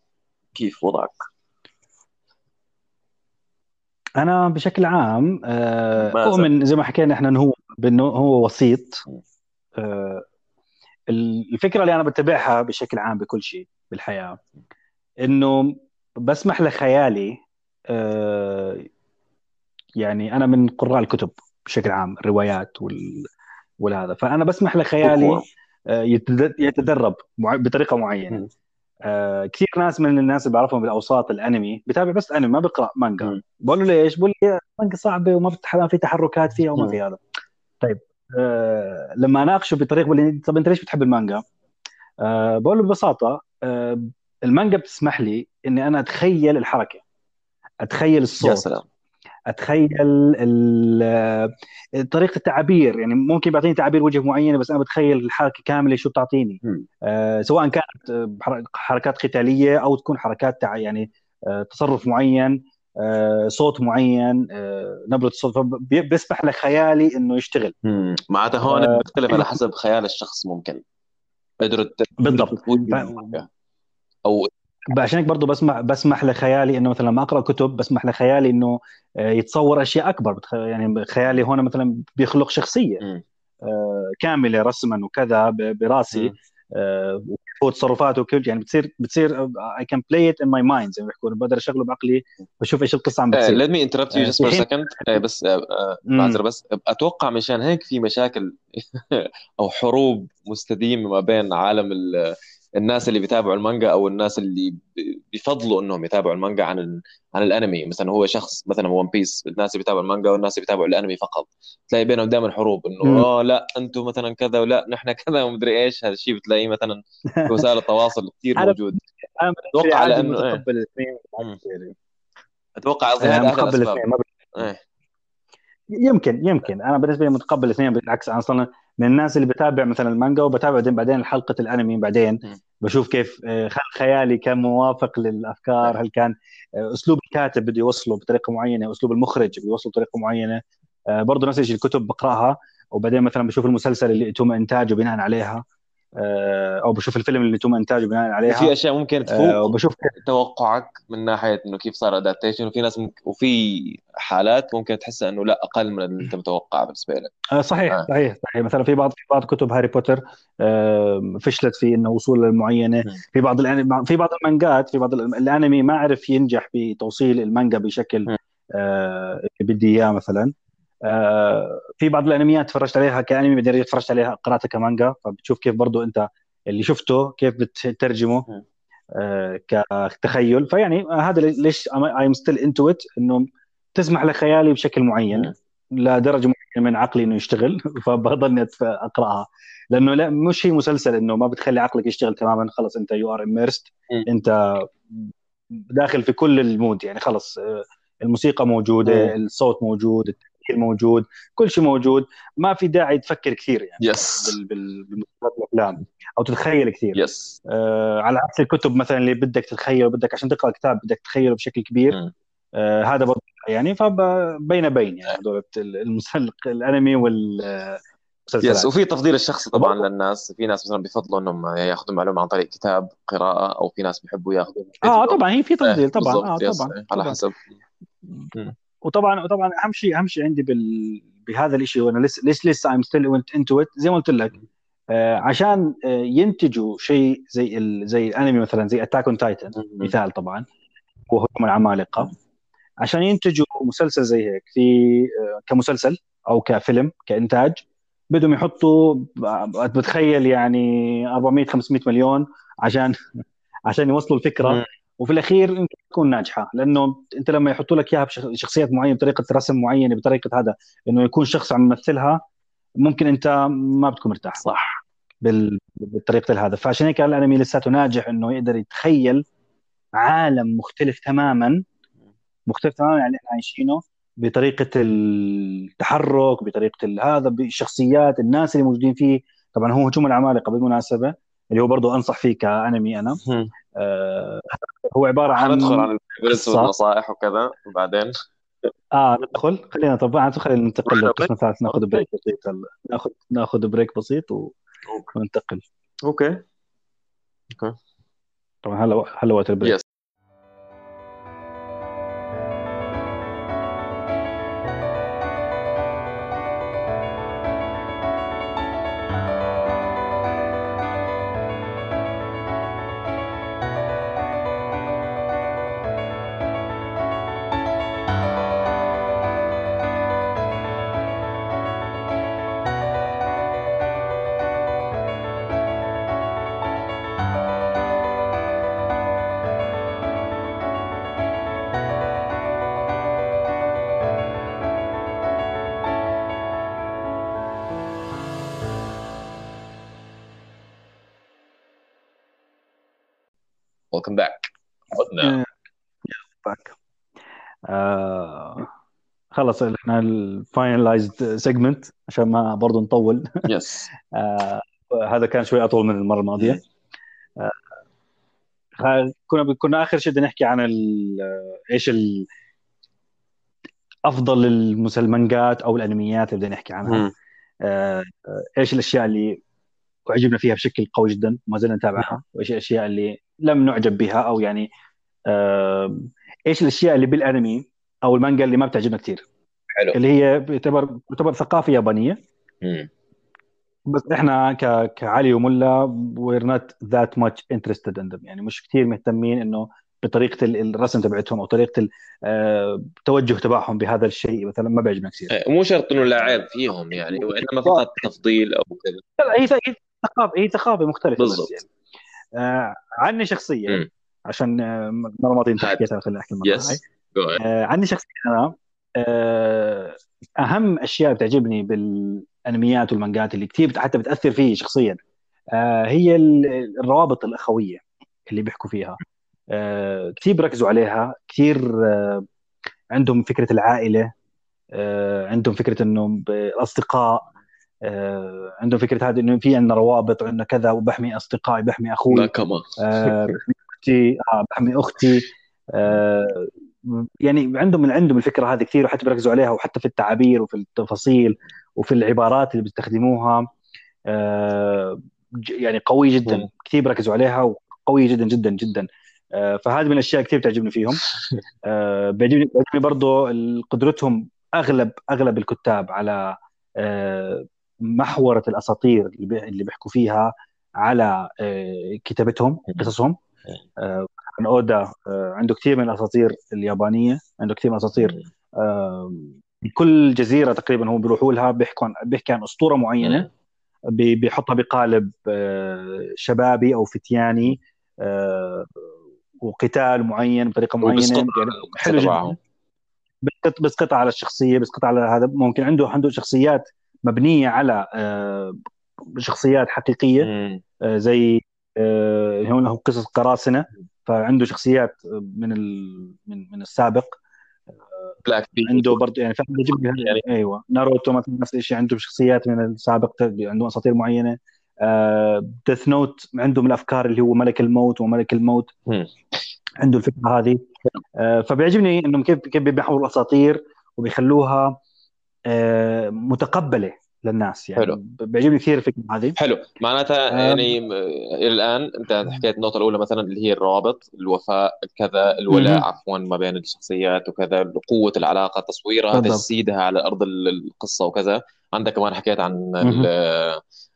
كيف وضعك؟ أنا بشكل عام آه، اؤمن زي ما حكينا إحنا إنه هو بإنه هو وسيط. آه، الفكرة اللي أنا بتبعها بشكل عام بكل شيء بالحياة إنه بسمح لخيالي آه، يعني أنا من قراء الكتب بشكل عام الروايات وال... والهذا. فأنا بسمح لخيالي آه، يتدرب بطريقة معينة. آه كثير ناس من الناس اللي بعرفهم بالأوساط الأنمي بتابع بس انمي ما بقرأ مانجا. بقول له ليش؟ بقول لي مانجا صعبة وما في في تحركات فيها وما في هذا. طيب آه لما اناقشه بطريقة بقول لي طب أنت ليش بتحب المانجا؟ آه بقول له ببساطة آه المانجا بتسمح لي إني أنا أتخيل الحركة أتخيل الصوت. يا سلام. أتخيل طريقة التعابير يعني ممكن بيعطيني تعابير وجه معينة بس أنا بتخيل الحركة كاملة شو بتعطيني. آه سواء كانت حركات قتالية أو تكون حركات يعني آه تصرف معين آه صوت معين آه نبرة الصوت. بيسمح لخيالي إنه يشتغل. معناتها هون آه بتختلف على حسب خيال الشخص ممكن. قدرت بالضبط. ف... أو عشان هيك برضه بسمح بسمح لخيالي إنه مثلا لما أقرأ كتب بسمح لخيالي إنه آه، يتصور أشياء أكبر. يعني خيالي هون مثلا بيخلق شخصية كاملة رسما وكذا براسي وتصرفاته وكل يعني بتصير بتصير I can play it in my mind زي ما بيحكوا بقدر أشغله بعقلي بشوف إيش القصة عم بتصير. let me interrupt you just for second بس معذره بس. أتوقع مشان هيك في مشاكل [laughs] أو حروب مستديمة ما بين عالم الناس اللي بيتابعوا المانجا أو الناس اللي بيفضلوا إنهم يتابعوا المانجا عن عن الأنمي. مثلا هو شخص مثلا ون بيس الناس اللي بيتابعوا المانجا والناس اللي بيتابعوا الأنمي فقط. تلاقي بينهم دائما حروب إنه آه لا أنتم مثلا كذا ولا نحن كذا ومدري إيش. هذا الشيء بتلاقيه مثلا في وسائل التواصل كثير موجود. أتوقع على انه متقبل الاثنين أتوقع قصدي هذا متقبل الاثنين ما يمكن يمكن. أنا بالنسبة لي متقبل الاثنين بالعكس. أنا أصلا من الناس اللي بتابع مثلا المانجا وبتابع بعدين حلقة الأنمي بعدين. بشوف كيف آه، خيالي كان موافق للأفكار. هل كان آه، أسلوب الكاتب بده يوصله بطريقة معينة أسلوب المخرج بده يوصله بطريقة معينة؟ آه، برضه نفس الشيء الكتب بقرأها وبعدين مثلا بشوف المسلسل اللي تم إنتاجه بناء عليها. أو بشوف الفيلم اللي تم إنتاجه بناء عليها. في أشياء ممكن تفوق آه وبشوف توقعك من ناحية إنه كيف صار adaptation وفي ناس ممكن وفي حالات ممكن تحسها إنه لا أقل من اللي أنت متوقعه بالنسبة لك. آه صحيح آه. صحيح صحيح. مثلا في بعض في بعض كتب هاري بوتر آه فشلت في إنه وصول المعينه في بعض في بعض المانجات في بعض الأنمي ما عرف ينجح بتوصيل المانجا بشكل آه بدي إياه مثلا. آه، في بعض الانميات تفرجت عليها كانمي بعدين تفرجت عليها قرأتها كمانجا. فبتشوف كيف برضو انت اللي شفته كيف بتترجمه آه، كتخيل. فيعني هذا ليش I am still into it إنه تسمح لخيالي بشكل معين لدرجه معينة من عقلي إنه يشتغل. [laughs] فبضلني أقرأها. لأنه لا مش هي مسلسل إنه ما بتخلي عقلك يشتغل تماما. خلص أنت you are immersed أنت داخل في كل ال mood. يعني خلص آه، الموسيقى موجودة الصوت موجود موجود كل شيء موجود. ما في داعي تفكر كثير يعني بالمسلسلات والافلام أو تتخيل كثير. yes آه على عكس الكتب مثلا اللي بدك تتخيل بدك عشان تقرأ كتاب بدك تتخيله بشكل كبير. آه هذا برضه يعني. فبين بين يعني هذول الأنمي وال yes وفي تفضيل الشخصي طبعا للناس. في ناس مثلا بيفضلوا إنهم ياخذوا معلومة عن طريق كتاب قراءة أو في ناس بيحبوا ياخذوا آه طبعا هي في تفضيل طبعا آه طبعا على حسب. وطبعا وطبعا أهم شيء أهم شيء عندي بال... بهذا الشيء وأنا لسه ليش لسه I'm still into it زي ما قلت لك آه عشان آه ينتجوا شيء زي ال... زي الأنمي مثلا زي Attack on Titan مثال طبعا وهو من العمالقه عشان ينتجوا مسلسل زي هيك في آه كمسلسل أو كفيلم كإنتاج بدهم يحطوا بتخيل يعني 400 500 مليون عشان [laughs] عشان يوصلوا الفكرة. وفي الأخير يمكن تكون ناجحة لأنه أنت لما يحطوا لك إياها بشخصيات معينة بطريقة رسم معينة بطريقة هذا إنه يكون شخص عم يمثلها ممكن أنت ما بتكون مرتاح. صح. بال... بطريقه هذا. فعشان هيك الأنمي لساته ناجح إنه يقدر يتخيل عالم مختلف تماما. مختلف تماما عن اللي إحنا عايشينه بطريقة التحرك بطريقة هذا بالشخصيات الناس اللي موجودين فيه. طبعا هو هجوم العمالقة بالمناسبة اللي هو برضه أنصح فيه كأنمي أنا. آه هو عبارة عن ندخل عن والنصائح وكذا وبعدين آه ندخل. خلينا طبعا خلينا ننتقل للقسم الثالث ناخذ break بسيط. ناخذ ناخذ break بسيط و... وننتقل. okay. okay طبعا هلا هلا وقت ال break welcome back. عدنا. back آه خلص إحنا ال finalized segment عشان ما برضه نطول. yes [laughs] آه هذا كان شوي أطول من المرة الماضية. آه كنا كنا آخر شيء بدنا نحكي عن إيش ال أفضل المانجات أو الأنميات اللي بدنا نحكي عنها. آه إيش الأشياء اللي اعجبنا فيها بشكل قوي جدا ما زلنا نتابعها. نعم. وإيش الأشياء اللي لم نعجب بها أو يعني إيش الأشياء اللي بالأنمي أو المانجا اللي ما بتعجبنا كثير حلو. اللي هي تعتبر تعتبر ثقافة يابانية. بس إحنا ك... كعلي وملا we're not that much interested in them. يعني مش كثير مهتمين إنه بطريقة الرسم تبعتهم أو طريقة التوجه تبعهم بهذا الشيء مثلا ما بيعجبنا كثير إيه، مو شرط إنه لاعب فيهم يعني وإنما فقط تفضيل أو كذا. لا هي ثقافه هي ثقافة مختلفة بالضبط يعني. آه عني شخصيا م. عشان المره الماضيه انت حكيتها خليني أحكي المرة yes. آه عني شخصيا أنا آه أهم أشياء بتعجبني بالأنميات والمانجات اللي كثير حتى بتأثر فيي شخصيا آه هي الروابط الأخوية اللي بيحكوا فيها آه كثير بركزوا عليها كثير آه عندهم فكرة العائلة آه عندهم فكرة إنه الأصدقاء آه عندهم فكرة هذه إنه في عندنا روابط وعندنا كذا وبحمي أصدقائي بحمي أخوي. لا كمان آه أختي آه بحمي أختي. آه يعني عندهم من عندهم الفكرة هذه كثير وحتى بيركزوا عليها وحتى في التعابير وفي التفاصيل وفي العبارات اللي بيستخدموها. آه يعني قوي جدا كثير بيركزوا عليها وقويه جدا جدا جدا. آه فهذه من الأشياء كثير بتعجبني فيهم. [laughs] آه بيعجبني برضه قدرتهم أغلب أغلب الكتاب على آه محورة الأساطير اللي بيحكوا فيها على كتابتهم قصصهم. أودا عنده كثير من الأساطير اليابانية عنده كثير من الأساطير كل جزيرة تقريبا هم بيروحوا لها بيحكوا عن بيحكي عن أسطورة معينة. بيحطها بقالب شبابي أو فتياني وقتال معين بطريقة معينة. يعني حلو جدا. بس قطع على الشخصية بس قطع على هذا. ممكن عنده عنده شخصيات مبنية على شخصيات حقيقية زي هنا هو قصص قراصنة فعنده شخصيات من من من السابق. بلاك عنده برضه يعني فعلا يعني. أيوه. ناروتو مثلا نفس الشيء عنده شخصيات من السابق عندهم أساطير معينة. ديث نوت عندهم الأفكار اللي هو ملك الموت وملك الموت. عنده الفكرة هذه. فبيعجبني إنهم كيف كيف بيحولوا الأساطير وبيخلوها متقبلة للناس يعني. حلو. بيعجبني كثير الفكرة هذه. حلو. معناتها آه. يعني إلى الآن أنت حكيت النقطة الأولى مثلا اللي هي الروابط الوفاء كذا الولاء عفوا ما بين الشخصيات وكذا قوة العلاقة تصويرها تجسيدها على أرض القصة وكذا. عندك كمان حكيت عن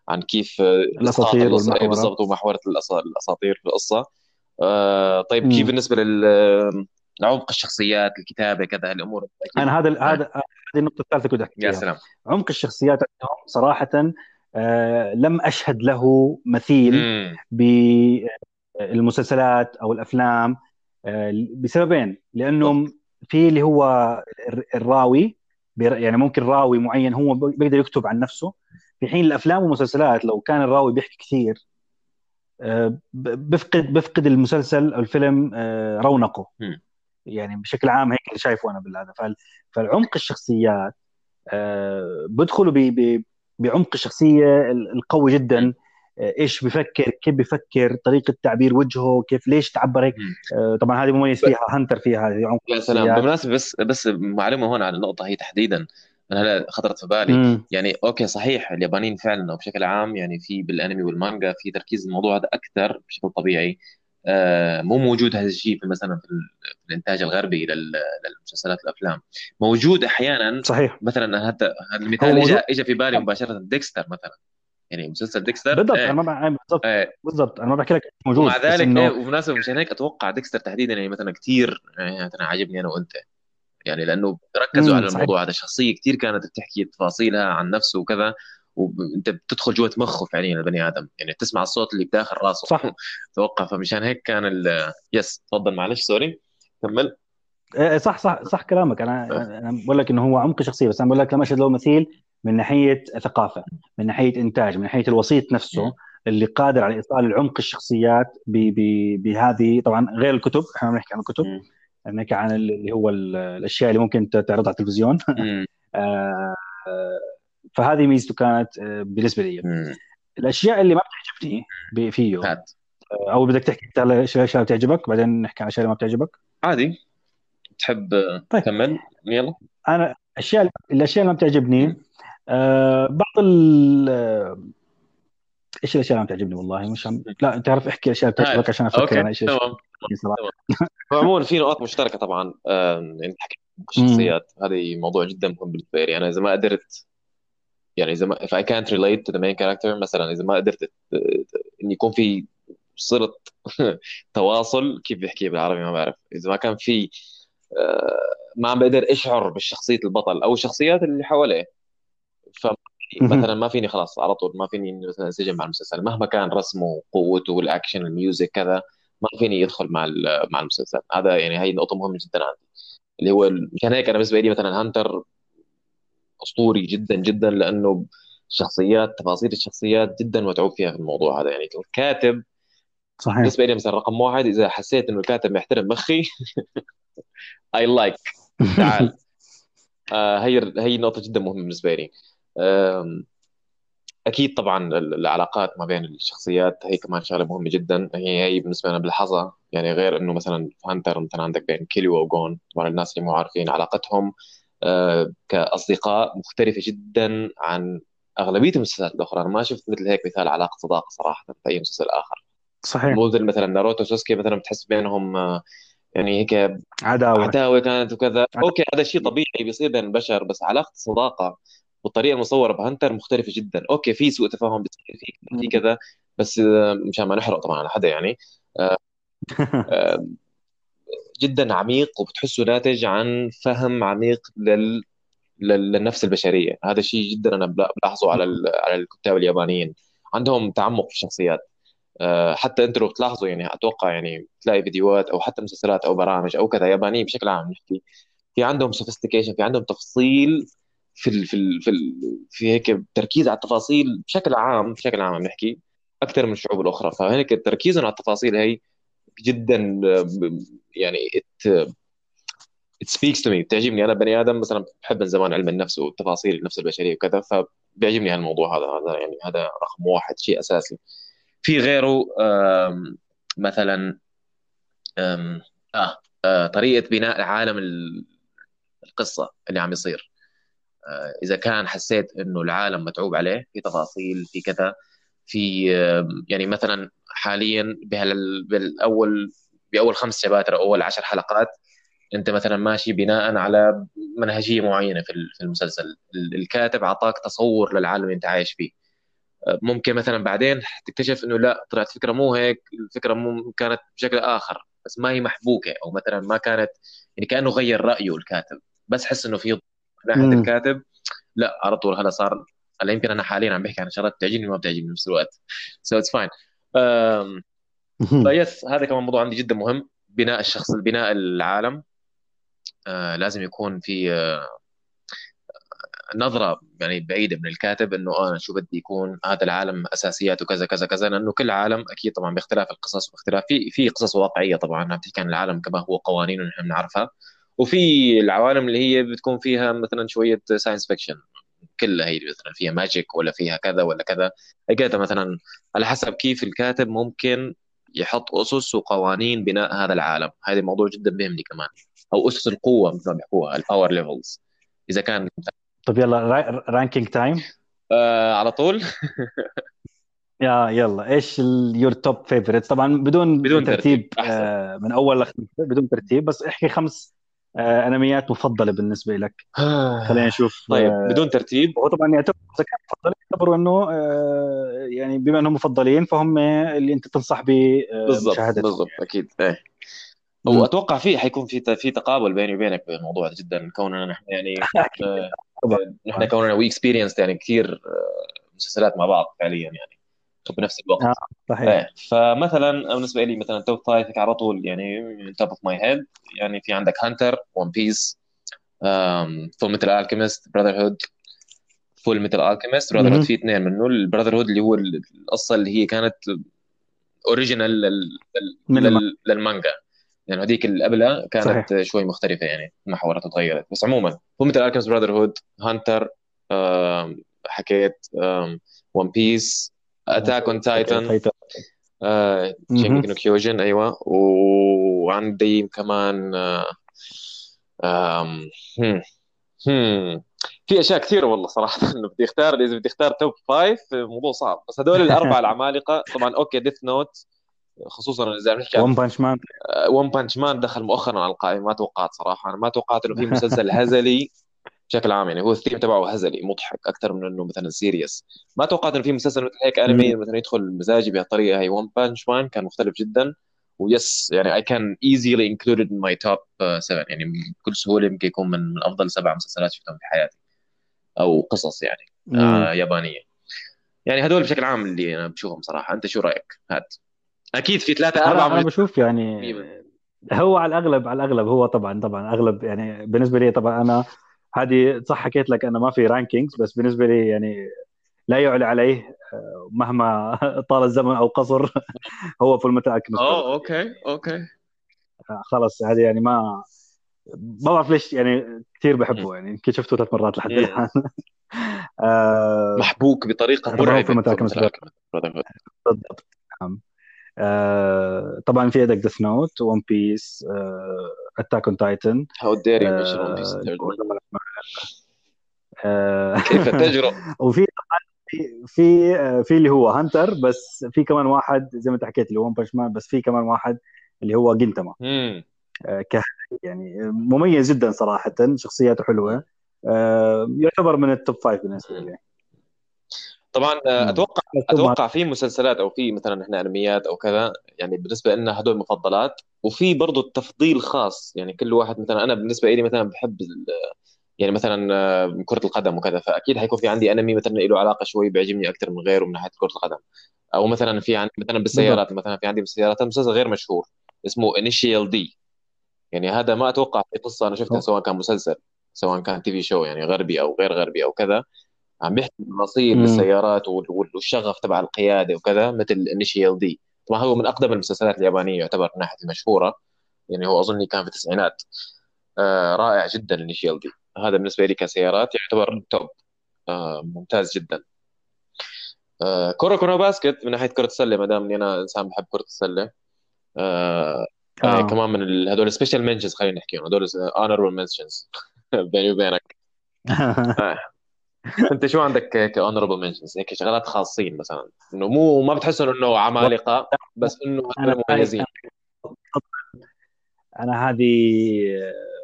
عن كيف الأساطير بالضبط ومحورة الأساطير في القصة. آه طيب كيف بالنسبة لل عمق الشخصيات الكتابة كذا الأمور؟ أنا هذا هذا هذه النقطة الثالثة كنت أحكي يا سلام. عمق الشخصيات عندهم صراحة آه لم أشهد له مثيل بالمسلسلات أو الأفلام آه بسببين. لأنه في اللي هو الراوي يعني ممكن راوي معين هو بيقدر يكتب عن نفسه. في حين الأفلام والمسلسلات لو كان الراوي بيحكي كثير آه، بفقد بفقد المسلسل أو الفيلم آه، رونقه. م. يعني بشكل عام هيك اللي شايفه أنا بالهذا. فالعمق الشخصيات آه، بدخلوا بعمق الشخصية القوي جدا. آه، إيش بفكر كيف بفكر طريقة تعبير وجهه كيف ليش تعبر هيك. آه، طبعا هذه مميز فيها هانتر فيها هذه عمق يا سلام. بالمناسبة بس بس معلومة هون على النقطة هي تحديدا. أنا هلا خطرت في بالي. مم. يعني okay صحيح اليابانيين فعلا وبشكل عام يعني في بالأنمي والمانجا في تركيز الموضوع هذا أكثر بشكل طبيعي. مو موجود هذا الشيء في مثلا في الإنتاج الغربي للمسلسلات الأفلام. موجود أحيانا صحيح. مثلا هذا المثال اجى اجى في بالي مباشرة ديكستر مثلا. يعني مسلسل ديكستر بالضبط إيه. أنا ما بالضبط. إيه. بالضبط أنا ما بحكي لك موجود ومع ذلك إنه... إيه وبمناسبة مشان هيك أتوقع ديكستر تحديدا يعني مثلا كثير يعني مثلا عاجبني أنا وأنت. يعني لأنه ركزوا على الموضوع هذا. الشخصيه كثير كانت بتحكي تفاصيلها عن نفسه وكذا. وانت بتدخل جوة مخه فعليا البني آدم. يعني تسمع الصوت اللي بداخل راسه. صح. توقع فمشان هيك كان ال... yes تفضل معلش sorry. كمل. إيه، إيه، صح صح صح كلامك. أنا أه. أنا بقول لك إنه هو عمق شخصية بس أنا بقول لك لما اشهد له مثيل من ناحية ثقافة من ناحية إنتاج من ناحية الوسيط نفسه اللي قادر على إيصال العمق الشخصيات بهذه طبعا غير الكتب إحنا بنحكي عن الكتب. بنحكي عن اللي هو الأشياء اللي ممكن تعرضها على التلفزيون. [laughs] فهذه ميزته كانت آه، بالنسبة لي. الأشياء اللي ما بتعجبني فيه. آه، أو بدك تحكي على الاشياء اللي بتعجبك بعدين نحكي عن الاشياء اللي ما بتعجبك. عادي. تحب طيب. تكمل يلا. أنا اشياء الأشياء اللي ما بتعجبني آه بعض ال إيش الأشياء اللي ما بتعجبني والله؟ مش عم... لا أنت تعرف احكي الأشياء اللي بتعجبك عشان أفكر أنا إيش تمام. [laughs] عموما في نقاط مشتركة طبعا آه، انت حكيت الشخصيات. هذه موضوع جدا مهم بالنسبة لي. أنا إذا ما قدرت يعني إذا ما if I can't relate to the main character مثلا إذا ما قدرت إن يكون في صلة [laughs] تواصل كيف بيحكي بالعربي ما بعرف. إذا ما كان في آه، ما عم بقدر أشعر بالشخصية البطل أو الشخصيات اللي حواليه. فمثلا ما فيني خلاص على طول ما فيني مثلا انسجم مع المسلسل. مهما كان رسمه وقوته وال action ال music كذا ما فيني يدخل مع مع المسلسل. هذا يعني هي نقطة مهمة جدا عندي. اللي هو مشان هيك أنا بالنسبة لي مثلا هانتر أسطوري جدا جدا لأنه شخصيات تفاصيل الشخصيات جدا متعوب فيها في الموضوع هذا. يعني الكاتب صحيح. بالنسبة لي مثلا رقم واحد إذا حسيت إنه الكاتب محترم مخي [laughs] I like تعال. [laughs] آه هي هي نقطة جدا مهمة بالنسبة لي. أكيد طبعا العلاقات ما بين الشخصيات هي كمان شغلة مهمة جدا. هي هي بالنسبة لنا بلحظه يعني غير إنه مثلا في هانتر مثلا عندك بين كيلوا وجون طبعا الناس اللي مو عارفين علاقتهم. كأصدقاء مختلفة جدا عن أغلبية المسلسلات الأخرى. أنا ما شفت مثل هيك مثال علاقه صداقه صراحة في أي مسلسل آخر. صحيح. مو مثلا ناروتو ساسكي مثلا بتحس بينهم آه، يعني هيك عداوة. عداوة كانت وكذا. okay هذا شيء طبيعي بيصير بين البشر بس علاقه صداقة والطريقة المصورة بهانتر مختلفة جدا. okay في سوء تفاهم بتصير في في كذا بس آه، مشان ما نحرق طبعا على حدا يعني. [laughs] جدا عميق وبتحسه ناتج عن فهم عميق لل للنفس البشرية. هذا شيء جدا أنا بلاحظه على على الكتاب اليابانيين. عندهم تعمق في الشخصيات. آه، حتى انت لو بتلاحظوا يعني أتوقع يعني تلاقي فيديوهات أو حتى مسلسلات أو برامج أو كذا يابانيين بشكل عام نحكي في عندهم سوفيستيكيشن في عندهم تفصيل في ال في ال في, ال في هيك تركيز على التفاصيل بشكل عام بشكل عام نحكي أكثر من الشعوب الأخرى. فهيك تركيزهم على التفاصيل هي جدا يعني it, it speaks to me. بتعجبني أنا بني آدم مثلا بحب من زمان علم النفس والتفاصيل النفس البشرية وكذا فبيعجبني هالموضوع هذا هذا يعني هذا رقم واحد شيء أساسي. في غيره مثلا آه, آه طريقة بناء عالم القصة اللي عم يصير. آه إذا كان حسيت إنه العالم متعوب عليه في تفاصيل في كذا في يعني مثلا حاليا بالأول بأول خمس شباتر أو أول عشر حلقات أنت مثلا ماشي بناء على منهجية معينة في المسلسل. الكاتب اعطاك تصور للعالم اللي أنت عايش فيه. ممكن مثلا بعدين تكتشف إنه لا طلعت فكرة مو هيك الفكرة مو كانت بشكل آخر بس ما هي محبوكة أو مثلا ما كانت يعني كأنه غير رأيه الكاتب. بس حس إنه في ناحية الكاتب لا على طول هذا صار هلا يمكن أنا حاليا عم بحكي عن شغلات بتعجبني وما بتعجبني بنفس الوقت. so it's fine فيس هذا كمان موضوع عندي جدا مهم. بناء الشخص بناء العالم. آه لازم يكون في آه نظرة يعني بعيدة من الكاتب إنه أنا شو بدي يكون هذا العالم أساسياته كذا كذا كذا. لأنه كل عالم أكيد طبعا باختلاف القصص واختلاف في في قصص واقعية طبعا. عم تحكي عن العالم كما هو قوانين نحن بنعرفها. وفي العوالم اللي هي بتكون فيها مثلا شوية science fiction كلها هي مثلا فيها magic ولا فيها كذا ولا كذا. لقيتها مثلا على حسب كيف الكاتب ممكن يحط أسس وقوانين بناء هذا العالم. هذا موضوع جدا بيهمني كمان. أو أسس القوة مثل ما بيحكوها ال power levels إذا كان طيب يلا ranking time آه على طول؟ [laughs] يا يلا. إيش your top favorite طبعا بدون بدون ترتيب, ترتيب. آه من أول لخمسة بدون ترتيب بس احكي خمس انميات مفضلة بالنسبة لك. خلينا نشوف طيب آه بدون ترتيب. هو طبعا يعتبر إذا كان مفضل يعتبروا إنه آه يعني بما إنهم مفضلين فهم اللي أنت تنصح بمشاهدتهم بالضبط بالضبط أكيد. إيه. وأتوقع في حيكون في في تقابل بيني وبينك بالموضوع جدا كوننا نحن يعني [laughs] آه، نحن كوننا we experience يعني كثير آه، مسلسلات مع بعض فعليا يعني. بنفس الوقت. آه صحيح. إيه فمثلا بالنسبة لي مثلا top five على طول يعني top of my head يعني في عندك Hunter One Piece Fullmetal Alchemist Brotherhood Fullmetal Alchemist Brotherhood في اثنين منه ال Brotherhood اللي هو القصة اللي هي كانت original للمانجا. يعني هذيك اللي قبلها كانت صحيح. شوي مختلفة يعني محورات وتغيرت بس عموما Fullmetal Alchemist Brotherhood Hunter حكيت One Piece Attack on Titan Shingeki no Kyojin أيوه. وعندي كمان آه في أشياء كثيرة والله صراحة. انه [laughs] بدي أختار إذا بدي أختار top five موضوع صعب. بس هدول الأربعة [laughs] العمالقة طبعا okay Death Note خصوصا إذا بنحكي One Punch Man One Punch Man دخل مؤخرا على القائمة ما توقعت صراحة. أنا ما توقعت إنه في مسلسل هزلي بشكل عام يعني هو الثيم تبعه هزلي مضحك أكثر من إنه مثلا serious ما توقعت إنه في مسلسل مثل هيك أنمي مثلا يدخل مزاجي بهالطريقة هي One Punch Man كان مختلف جدا. و yes يعني I can easily include it in my top 7 يعني بكل سهولة يمكن يكون من من أفضل سبع مسلسلات شفتهم في حياتي. أو قصص يعني آه يابانية. يعني هدول بشكل عام اللي أنا بشوفهم صراحة. أنت شو رأيك؟ هات. أكيد في ثلاثة أربعة أنا بشوف يعني هو على الأغلب على الأغلب هو طبعا طبعا. أغلب يعني بالنسبة لي طبعا أنا هذه صح حكيت لك أنا ما في rankings بس بالنسبة لي يعني لا يعلى عليه آه، مهما [laughs] طال الزمن أو قصر [laughs] هو Fullmetal Alchemist آه okay okay. خلص هذه يعني ما ما بعرف ليش يعني كثير بحبه يعني يمكن شفته ثلاث مرات لحد. الآن. [laughs] آه، محبوك بطريقة مرعبة. Fullmetal Alchemist. بالضبط. نعم. آه، طبعا في عندك Death Note One Piece Attack on Titan mention One Piece in third كيف تجرؤ؟ [laughs] وفي في في آه، في اللي هو Hunter بس في كمان واحد زي ما انت حكيت اللي هو One Punch Man بس في كمان واحد اللي هو Gintama. آه، ك يعني مميز جدا صراحة شخصياته حلوة. آه، يعتبر من ال top five بالنسبة لي. طبعا آه، مم. أتوقع أتوقع في مسلسلات أو في مثلا إحنا أنميات أو كذا يعني بالنسبة لنا هدول مفضلات. وفي برضه التفضيل خاص يعني كل واحد مثلا أنا بالنسبة لي مثلا بحب يعني مثلا آه، كرة القدم وكذا فأكيد حيكون في عندي أنمي مثلا له علاقة شوي بيعجبني أكثر من غيره من ناحية كرة القدم. أو مثلا في عندي مثلا بالسيارات مثلا في عندي بالسيارات مسلسل غير مشهور اسمه Initial D يعني هذا ما أتوقع في قصة أنا شفتها. سواء كان مسلسل سواء كان TV show يعني غربي أو غير غربي أو كذا. عم بيحكي مم. بالسيارات وال- وال- والشغف تبع القيادة وكذا مثل Initial D طبعا هو من أقدم المسلسلات اليابانية يعتبر من ناحية المشهورة. يعني هو اظني كان في التسعينات. آه رائع جدا Initial D هذا بالنسبة لي كسيارات يعتبر top آه ممتاز جدا. آه كرة كرة basket من ناحية كرة السلة ما دام اني أنا إنسان بحب كرة السلة. آه يعني آه. كمان من هدول special mentions خلينا نحكيهم هدول honorable mentions بيني وبينك. [laughs] آه. أنت شو عندك ك honorable mentions هيك شغلات خاصين مثلا. إنه مو ما بتحسهم إنه عمالقة [laughs] بس إنه مميزين. أنا هذه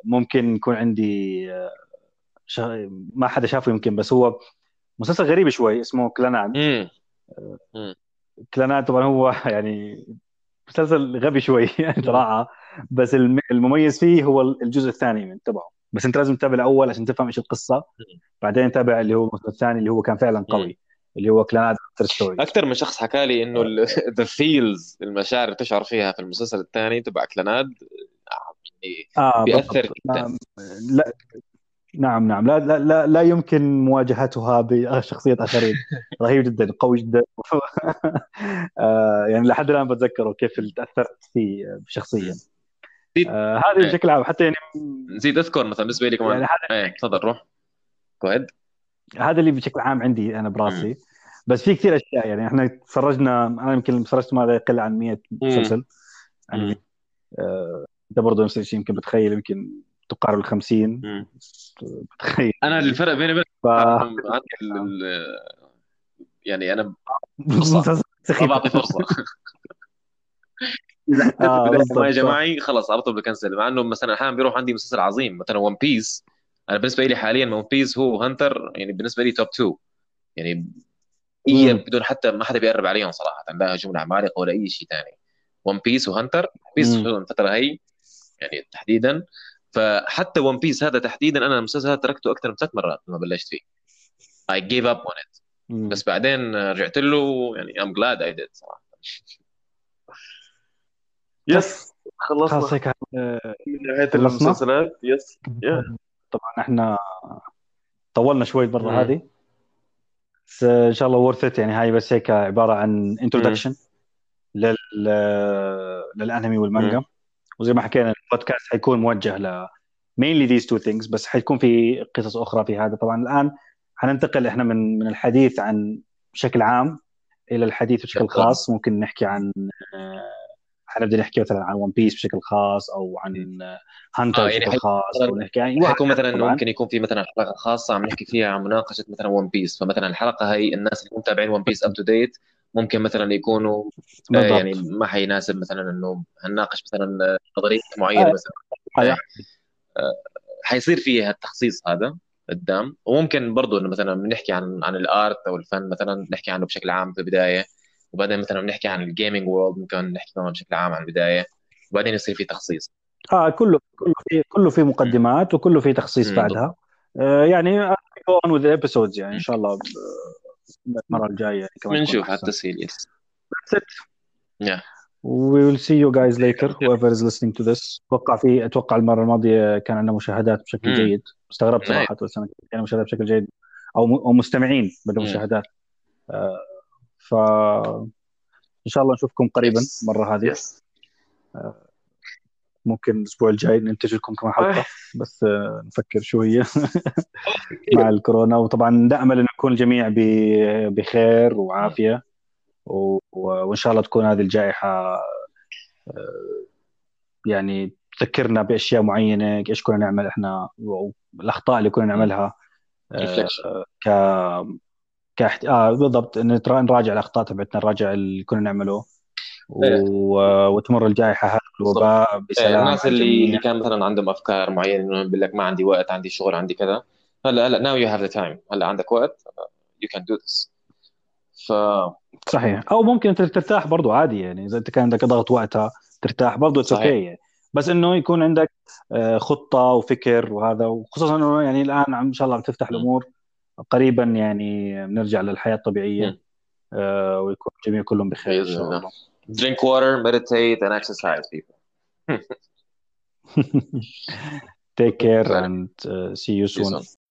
ممكن يكون عندي ش... ما حدا شافه يمكن بس هو مسلسل غريب شوي اسمه كلانان امم كلانان طبعا هو [laughs] يعني مسلسل غبي شوي [laughs] صراحة. بس الم- المميز فيه هو الجزء الثاني من تبعه. بس أنت لازم تتابع الأول عشان تفهم إيش القصة. بعدين تابع اللي هو المسلسل الثاني اللي هو كان فعلا قوي اللي هو Clannad Story أكثر من شخص حكى لي انه the feels [laughs] المشاعر اللي تشعر فيها في المسلسل الثاني تبع Clannad يعني آه بيأثر نعم. لا نعم نعم. لا لا لا, لا يمكن مواجهتها بشخصية آخرين. [laughs] رهيب جدا قوي جدا. [laughs] آه يعني لحد الآن بتذكره كيف تأثرت فيه شخصيا. آه هذه بشكل عام حتى يعني نسيت اذكر مثلا بالنسبة لي كمان. يعني إيه تفضل روح. اهيد هذا اللي بشكل عام عندي أنا براسي. بس في كثير أشياء يعني إحنا تفرجنا أنا يمكن تفرجت ما لا يقل عن 100 مسلسل. يعني آه، انت برضه نفس الشيء يمكن بتخيل يمكن تقارب ال 50 بتخيل. أنا الفرق بيني وبينك ف... يعني أنا [laughs] ما. بعطي فرصة. [laughs] إذا آه، بالضبط. ما اجى معي خلص على طول بكنسل. مع إنه مثلا أحيانا بيروح عندي مسلسل عظيم مثلا ون بيس أنا بالنسبة لي حاليا One Piece هو Hunter يعني بالنسبة لي top 2 يعني هي مم. بدون حتى ما حدا بيقرب عليهم صراحة لا هجوم عمالقة ولا أي شيء ثاني One Piece وهانتر بيس الفترة هي يعني تحديدا. فحتى ون بيس هذا تحديدا أنا المسلسل هذا تركته أكثر من ثلاث مرات لما بلشت فيه. I gave up on it. مم. بس بعدين رجعت له يعني I'm glad I did. صراحة yes خلاص خلصنا هيك. من خلصنا؟ المسلسلات. yes طبعا إحنا طولنا شوي المره مم. هذه. بس إن شاء الله worth it يعني هاي بس هيك عبارة عن introduction لل للأنمي والمانجا. وزي ما حكينا البودكاست حيكون موجه ل mainly these two things بس حيكون في قصص أخرى في هذا طبعا الآن حننتقل إحنا من من الحديث عن بشكل عام إلى الحديث بشكل. خاص ممكن نحكي عن آه، حنبدأ نحكي مثلا عن One Piece بشكل خاص أو عن Hunter آه، يعني بشكل خاص أو نحكي عن حيكون مثلا طبعاً. ممكن يكون في مثلا حلقة خاصة عم نحكي فيها عن مناقشة مثلا One Piece فمثلا الحلقة هي الناس اللي متابعين One Piece up to date ممكن مثلا يكونوا آه، بالضبط. يعني ما حيناسب مثلا انه هنناقش مثلا آه، نظريات معينة آه. مثلا هذا حيصير فيه التخصيص هذا قدام وممكن برضه إنه مثلا بنحكي عن عن ال art أو الفن مثلا نحكي عنه بشكل عام في البداية وبعدين مثلا بنحكي عن ال gaming world ممكن نحكي كمان بشكل عام عن البداية وبعدين يصير في تخصيص آه كله كله في كله في. مقدمات وكله في تخصيص بعدها آه يعني go on with the episodes يعني إن شاء الله آه، المره الجاية يعني كمان بنشوف على التساهيل yes That's it. yeah. We will see you guys later whoever is listening to this. أتوقع في أتوقع المرة الماضية كان عندنا مشاهدات بشكل مم. جيد. استغربت أيوة. صراحة السنة. كان مشاهدات بشكل جيد. أو مستمعين مم. مشاهدات. آه ف إن شاء الله نشوفكم قريبا المرة هذه. يس ممكن الأسبوع الجاي ننتج لكم كمان حلقة. بس آه، نفكر شوية. [laughs] مع الكورونا. وطبعا نامل ان يكون الجميع بخير وعافية. و- وإن شاء الله تكون هذه الجائحة آه، يعني تذكرنا بأشياء معينة إيش كنا نعمل إحنا والأخطاء اللي كنا نعملها آه، ك كاحت... آه بالضبط نراجع الأخطاء تبعتنا نراجع اللي كنا نعمله. إيه. و... وتمر الجائحة هذا الوباء بسلام الناس اللي اللي كان مثلا عندهم أفكار معينة بيقول لك ما عندي وقت عندي شغل عندي كذا. هلا هلا now you have the time هلا عندك وقت. you can do this ف صحيح. أو ممكن انت ترتاح برضو عادي يعني. إذا أنت كان عندك ضغط وقتها ترتاح برضو it's. okay يعني. بس إنه يكون عندك آه، خطة وفكر وهذا وخصوصا إنه يعني الآن إن شاء الله عم تفتح. الأمور قريبا يعني بنرجع للحياة الطبيعية. آه، ويكون الجميع كلهم بخير إن شاء الله. drink water meditate and exercise people. [laughs] Take care and uh, see you See you soon soon.